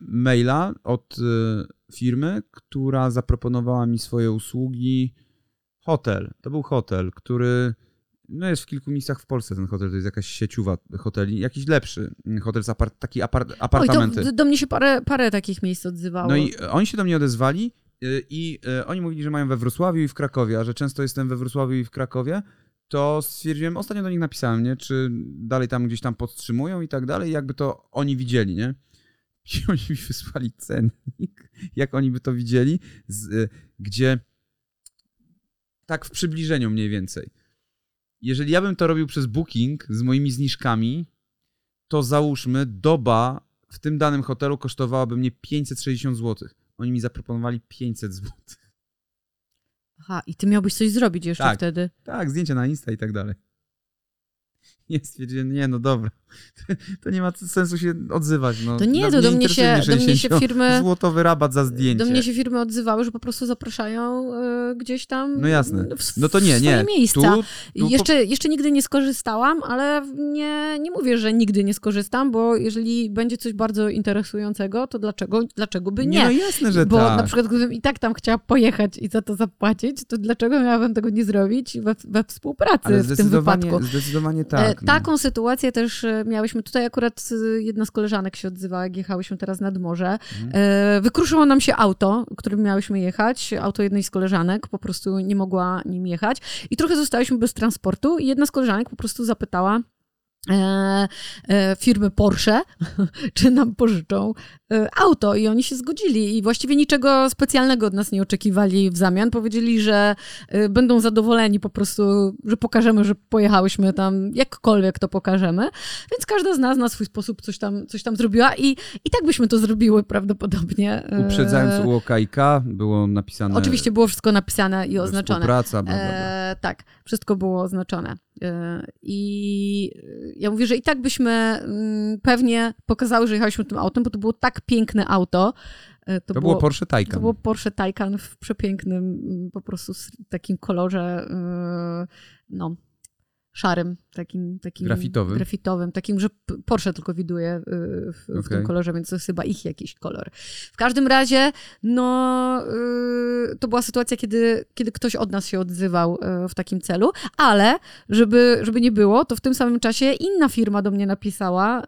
maila od e, firmy, która zaproponowała mi swoje usługi. Hotel. To był hotel, który no jest w kilku miejscach w Polsce ten hotel, to jest jakaś sieciowa hoteli, jakiś lepszy hotel z apart, taki apart, Oj, apartamenty. to do mnie się parę, parę takich miejsc odzywało. No i oni się do mnie odezwali y, i oni mówili, że mają we Wrocławiu i w Krakowie, a że często jestem we Wrocławiu i w Krakowie, to stwierdziłem, ostatnio do nich napisałem, nie, czy dalej tam gdzieś tam podtrzymują i tak dalej, jakby to oni widzieli, nie? I oni mi wysłali cennik, jak oni by to widzieli, z, y, gdzie tak w przybliżeniu mniej więcej. Jeżeli ja bym to robił przez Booking z moimi zniżkami, to załóżmy doba w tym danym hotelu kosztowałaby mnie 560 zł. Oni mi zaproponowali 500 zł. Aha, i ty miałbyś coś zrobić jeszcze Tak. wtedy. Tak, zdjęcia na Insta i tak dalej. Nie stwierdziłem, nie no dobra. To nie ma sensu się odzywać. No. To nie, to do mnie się- do mnie się 60 firmy- Złotowy rabat za zdjęcie. Do mnie się firmy odzywały, że po prostu zapraszają e, gdzieś tam No jasne. No to nie, nie. miejsca. Tu, tu jeszcze, jeszcze nigdy nie skorzystałam, ale nie, nie mówię, że nigdy nie skorzystam, bo jeżeli będzie coś bardzo interesującego, to dlaczego, dlaczego by nie? no jasne, że bo tak. na przykład gdybym i tak tam chciała pojechać i za to zapłacić, to dlaczego miałabym tego nie zrobić we, we współpracy Ale w tym wypadku? zdecydowanie tak. No. Taką sytuację też e, miałyśmy. Tutaj akurat e, jedna z koleżanek się odzywała, jak jechałyśmy teraz nad morze. Mhm. E, Wykruszyło nam się auto, którym miałyśmy jechać. Auto jednej z koleżanek po prostu nie mogła nim jechać. I trochę zostałyśmy bez transportu. I jedna z koleżanek po prostu zapytała, e, e, firmy Porsche, czy nam pożyczą e, auto i oni się zgodzili i właściwie niczego specjalnego od nas nie oczekiwali w zamian. Powiedzieli, że e, będą zadowoleni po prostu, że pokażemy, że pojechałyśmy tam, jakkolwiek to pokażemy. Więc każda z nas na swój sposób coś tam, coś tam zrobiła i, i tak byśmy to zrobiły prawdopodobnie. E, Uprzedzając UOKiK było napisane... Oczywiście było wszystko napisane i oznaczone. Współpraca, bla, bla, bla. E, tak, wszystko było oznaczone. E, I ja mówię, że i tak byśmy mm, pewnie pokazały, że jechaliśmy tym autem, bo to było tak piękne auto. E, To, było Porsche Taycan. To było Porsche Taycan w przepięknym, po prostu takim kolorze, e, no, szarym, takim, takim Grafitowym. grafitowym, takim, że Porsche tylko widuje e, w, w tym kolorze, więc to jest chyba ich jakiś kolor. W każdym razie, no, y, to była sytuacja, kiedy, kiedy ktoś od nas się odzywał y, w takim celu, ale żeby, żeby nie było, to w tym samym czasie inna firma do mnie napisała, y,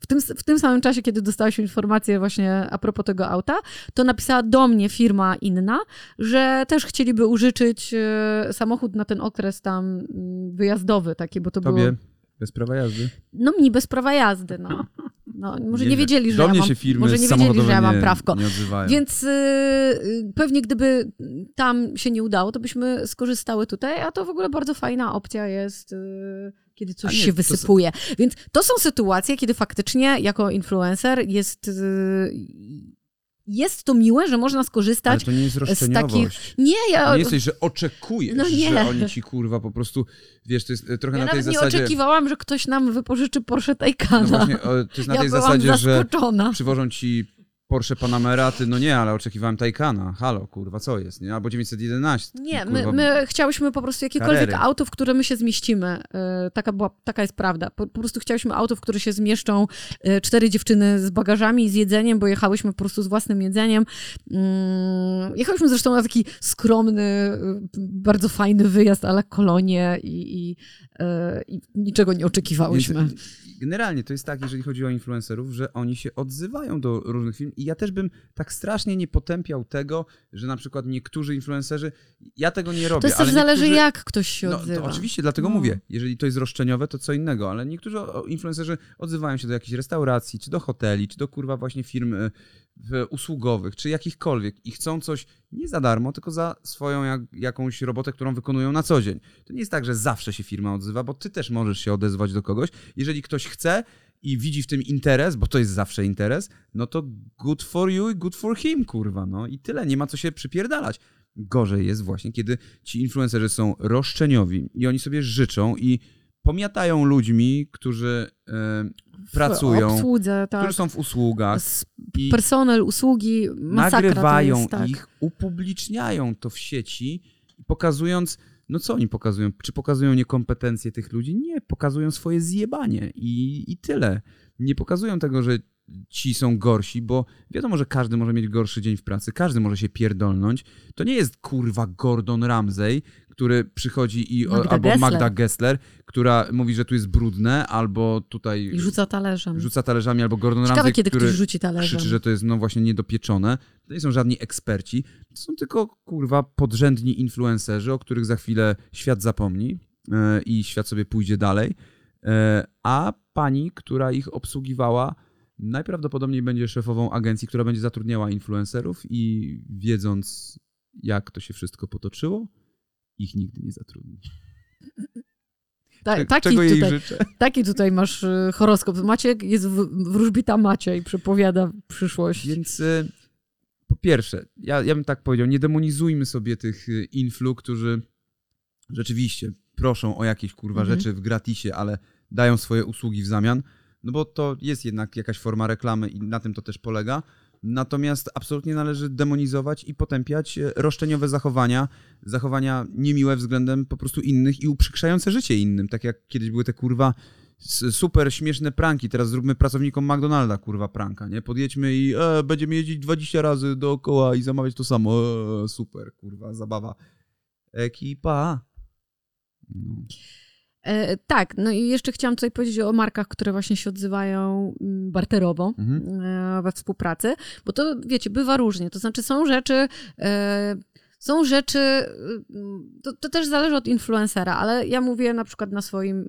w tym, w tym samym czasie, kiedy dostałyśmy informację właśnie a propos tego auta, to napisała do mnie firma inna, że też chcieliby użyczyć y, samochód na ten okres tam mm, wyjazdowy taki, bo to było... Tobie bez prawa jazdy. No mi bez prawa jazdy, no. no może nie, Nieźle. wiedzieli, że ja mam, może nie wiedzieli, że ja mam nie- prawko. Nie. Więc y, y, pewnie gdyby tam się nie udało, to byśmy skorzystały tutaj, a to w ogóle bardzo fajna opcja jest, y, kiedy coś nie, się to wysypuje. Więc to są sytuacje, kiedy faktycznie jako influencer jest, jest to miłe, że można Ale skorzystać. to nie jest roszczeniowość. takich- Nie, ja, nie jesteś, że oczekujesz, No nie. że oni ci kurwa po prostu, wiesz, to jest e, trochę ja na tej nawet nie zasadzie... oczekiwałam, że ktoś nam wypożyczy Porsche Taycana. No właśnie, to jest na ja tej zasadzie, że zaskoczona. przywożą ci Porsche Panamera, ty no nie, ale oczekiwałem Taycana. Halo, kurwa, co jest, nie? Albo 911. Nie, kurwa, my, my chciałyśmy po prostu jakiekolwiek Karery. auto, w które my się zmieścimy. Yy, Taka, była, taka jest prawda. Po, po prostu chciałyśmy auto, w które się zmieszczą yy, cztery dziewczyny z bagażami, z jedzeniem, bo jechałyśmy po prostu z własnym jedzeniem. Yy, Jechałyśmy zresztą na taki skromny, yy, bardzo fajny wyjazd, ale kolonie i, i, i niczego nie oczekiwałyśmy. Generalnie to jest tak, jeżeli chodzi o influencerów, że oni się odzywają do różnych filmów i ja też bym tak strasznie nie potępiał tego, że na przykład niektórzy influencerzy, ja tego nie robię, To jest też zależy, jak ktoś się No, odzywa. to oczywiście, dlatego No. mówię, jeżeli to jest roszczeniowe, to co innego, ale niektórzy influencerzy odzywają się do jakichś restauracji, czy do hoteli, czy do kurwa właśnie firm w- usługowych, czy jakichkolwiek i chcą coś nie za darmo, tylko za swoją jak, jakąś robotę, którą wykonują na co dzień. To nie jest tak, że zawsze się firma odzywa, bo ty też możesz się odezwać do kogoś. Jeżeli ktoś chce i widzi w tym interes, bo to jest zawsze interes, no to good for you i good for him, kurwa, no i tyle, nie ma co się przypierdalać. Gorzej jest właśnie, kiedy ci influencerzy są roszczeniowi i oni sobie życzą i pomiatają ludźmi, którzy W pracują, obsłudze, tak. którzy są w usługach Personel, usługi, masakra nagrywają jest, tak. ich, upubliczniają to w sieci, pokazując, no co oni pokazują? Czy pokazują niekompetencje tych ludzi? Nie, pokazują swoje zjebanie i, i tyle. Nie pokazują tego, że ci są gorsi, bo wiadomo, że każdy może mieć gorszy dzień w pracy, każdy może się pierdolnąć. To nie jest kurwa Gordon Ramsay, który przychodzi i Magda albo Gessler. Magda Gessler, która mówi, że tu jest brudne, albo tutaj I rzuca talerzem. rzuca talerzami, albo Gordon Ciekawe, Ramsay, kiedy który ktoś rzuci talerzem. krzyczy, że to jest no właśnie niedopieczone. To nie są żadni eksperci. To są tylko kurwa podrzędni influencerzy, o których za chwilę świat zapomni e, i świat sobie pójdzie dalej. E, a pani, która ich obsługiwała, najprawdopodobniej będzie szefową agencji, która będzie zatrudniała influencerów i wiedząc, jak to się wszystko potoczyło, ich nigdy nie zatrudni. Ta, taki, Czego jej tutaj, życzę? taki tutaj masz y, horoskop. Maciek jest wróżbita i przepowiada przyszłość. Więc e, po pierwsze, ja, ja bym tak powiedział, nie demonizujmy sobie tych e, influ, którzy rzeczywiście proszą o jakieś kurwa Mhm. rzeczy w gratisie, ale dają swoje usługi w zamian, no bo to jest jednak jakaś forma reklamy i na tym to też polega. Natomiast absolutnie należy demonizować i potępiać e, roszczeniowe zachowania, zachowania niemiłe względem po prostu innych i uprzykrzające życie innym, tak jak kiedyś były te kurwa super śmieszne pranki, teraz zróbmy pracownikom McDonalda kurwa pranka, nie? Podjedźmy i e, będziemy jeździć 20 razy dookoła i zamawiać to samo, e, super kurwa, zabawa. Ekipa. No. E, tak, no i jeszcze chciałam tutaj powiedzieć o markach, które właśnie się odzywają mm, barterowo mhm. e, we współpracy, bo to wiecie, bywa różnie. To znaczy są rzeczy. E, są rzeczy, to, to, też zależy od influencera, ale ja mówię na przykład na swoim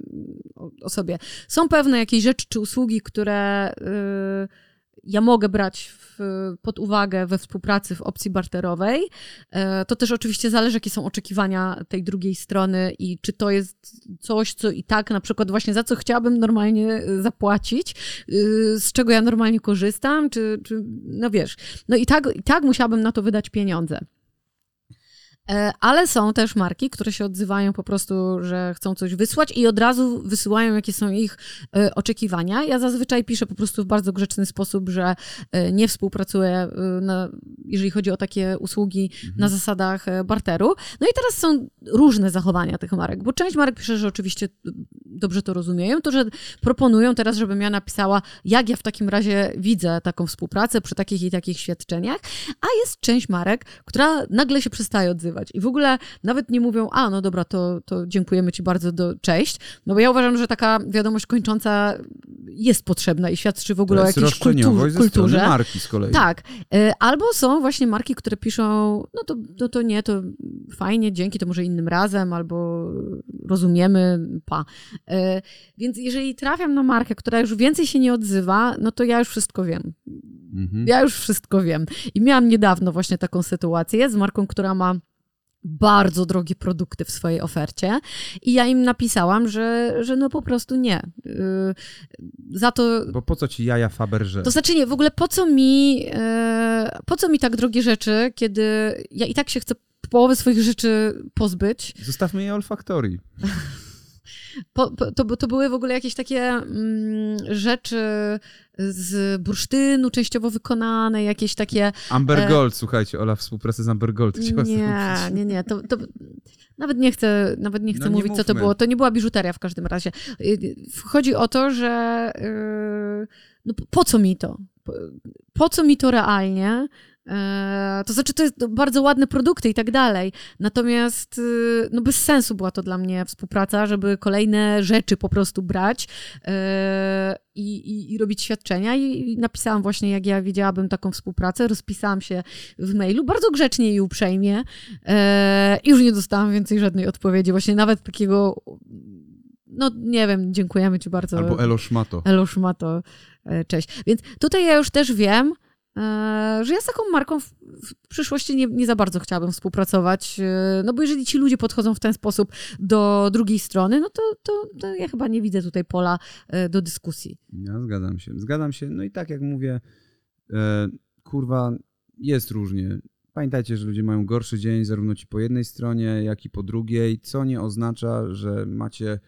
osobie. Są pewne jakieś rzeczy czy usługi, które y, ja mogę brać w, pod uwagę we współpracy w opcji barterowej. E, to też oczywiście zależy, jakie są oczekiwania tej drugiej strony i czy to jest coś, co i tak na przykład właśnie za co chciałabym normalnie zapłacić, y, z czego ja normalnie korzystam, czy, czy no wiesz, no i tak, i tak musiałabym na to wydać pieniądze. E, ale są też marki, które się odzywają po prostu, że chcą coś wysłać i od razu wysyłają, jakie są ich e, oczekiwania. Ja zazwyczaj piszę po prostu w bardzo grzeczny sposób, że e, nie współpracuję, na, jeżeli chodzi o takie usługi mhm. na zasadach barteru. No i teraz są różne zachowania tych marek, bo część marek pisze, że oczywiście dobrze to rozumieją, to że proponują teraz, żebym ja napisała, jak ja w takim razie widzę taką współpracę przy takich i takich świadczeniach, a jest część marek, która nagle się przestaje odzywać i w ogóle nawet nie mówią, a no dobra, to, to dziękujemy ci bardzo, do, cześć. No bo ja uważam, że taka wiadomość kończąca jest potrzebna i świadczy w ogóle o jakiejś kultur, kulturze. marki z kolei. Tak. E, albo są właśnie marki, które piszą, no to, no to nie, to fajnie, dzięki, to może innym razem, albo rozumiemy, pa. E, więc jeżeli trafiam na markę, która już więcej się nie odzywa, no to ja już wszystko wiem. Mhm. Ja już wszystko wiem. I miałam niedawno właśnie taką sytuację z marką, która ma bardzo drogie produkty w swojej ofercie i ja im napisałam, że, że no po prostu nie. Yy, za to... Bo po co ci jaja Faberże? To znaczy nie, w ogóle po co mi, yy, po co mi tak drogie rzeczy, kiedy ja i tak się chcę połowy swoich rzeczy pozbyć. Zostawmy je olfaktorii. Po, po, to, to były w ogóle jakieś takie mm, rzeczy z bursztynu częściowo wykonane, jakieś takie... Amber e, Gold, e... słuchajcie, Ola współpracy z Amber Gold chciała Nie, nie, nie, to, to, nawet nie chcę, nawet nie chcę no mówić, nie co to było. To nie była biżuteria w każdym razie. Y, chodzi o to, że yy, no, po co mi to? Po, po co mi to realnie? E, to znaczy, to jest bardzo ładne produkty i tak dalej. Natomiast y, no bez sensu była to dla mnie współpraca, żeby kolejne rzeczy po prostu brać e, i, i, i robić świadczenia. I napisałam właśnie, jak ja wiedziałabym taką współpracę, rozpisałam się w mailu bardzo grzecznie i uprzejmie. E, I już nie dostałam więcej żadnej odpowiedzi. Właśnie nawet takiego no nie wiem, dziękujemy ci bardzo. Albo Elo Szmato. Elo Szmato, cześć. Więc tutaj ja już też wiem, że ja z taką marką w, przyszłości nie, nie, za bardzo chciałabym współpracować, e, no bo jeżeli ci ludzie podchodzą w ten sposób do drugiej strony, no to, to, to ja chyba nie widzę tutaj pola e, do dyskusji. Ja zgadzam się, zgadzam się. No i tak jak mówię, e, kurwa, jest różnie. Pamiętajcie, że ludzie mają gorszy dzień zarówno ci po jednej stronie, jak i po drugiej, co nie oznacza, że macie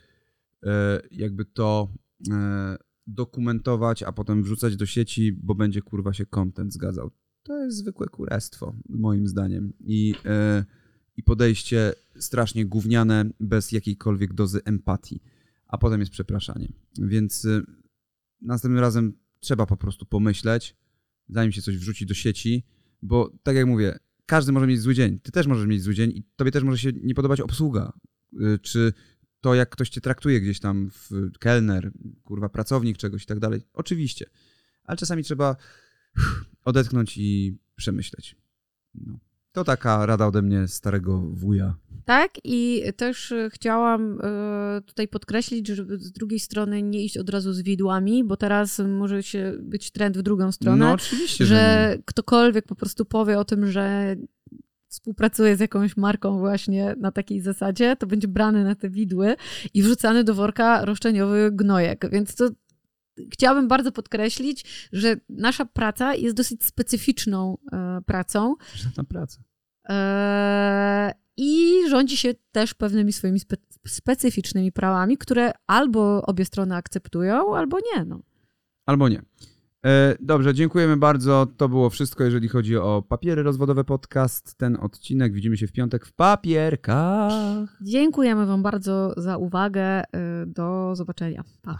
e, jakby to e, dokumentować, a potem wrzucać do sieci, bo będzie kurwa się content zgadzał. To jest zwykłe kurestwo, moim zdaniem. I, yy, i podejście strasznie gówniane, bez jakiejkolwiek dozy empatii. A potem jest przepraszanie. Więc yy, następnym razem trzeba po prostu pomyśleć, zanim się coś wrzuci do sieci, bo tak jak mówię, każdy może mieć zły dzień. Ty też możesz mieć zły dzień i tobie też może się nie podobać obsługa. Yy, czy to, jak ktoś cię traktuje gdzieś tam, w kelner, kurwa, pracownik czegoś i tak dalej. Oczywiście. Ale czasami trzeba odetchnąć i przemyśleć. No. To taka rada ode mnie, starego wuja. Tak, i też chciałam e, tutaj podkreślić, że z drugiej strony nie iść od razu z widłami, bo teraz może się być trend w drugą stronę. No, oczywiście. Że, że ktokolwiek po prostu powie o tym, że współpracuje z jakąś marką właśnie na takiej zasadzie, to będzie brany na te widły i wrzucany do worka roszczeniowy gnojek. Więc to chciałabym bardzo podkreślić, że nasza praca jest dosyć specyficzną e, pracą. Żadna praca. E, I rządzi się też pewnymi swoimi spe specyficznymi prawami, które albo obie strony akceptują, albo nie. No. Albo nie. E, dobrze, dziękujemy bardzo. To było wszystko, jeżeli chodzi o papiery rozwodowe podcast. Ten odcinek widzimy się w piątek w papierkach. Dziękujemy Wam bardzo za uwagę. E, do zobaczenia. Pa.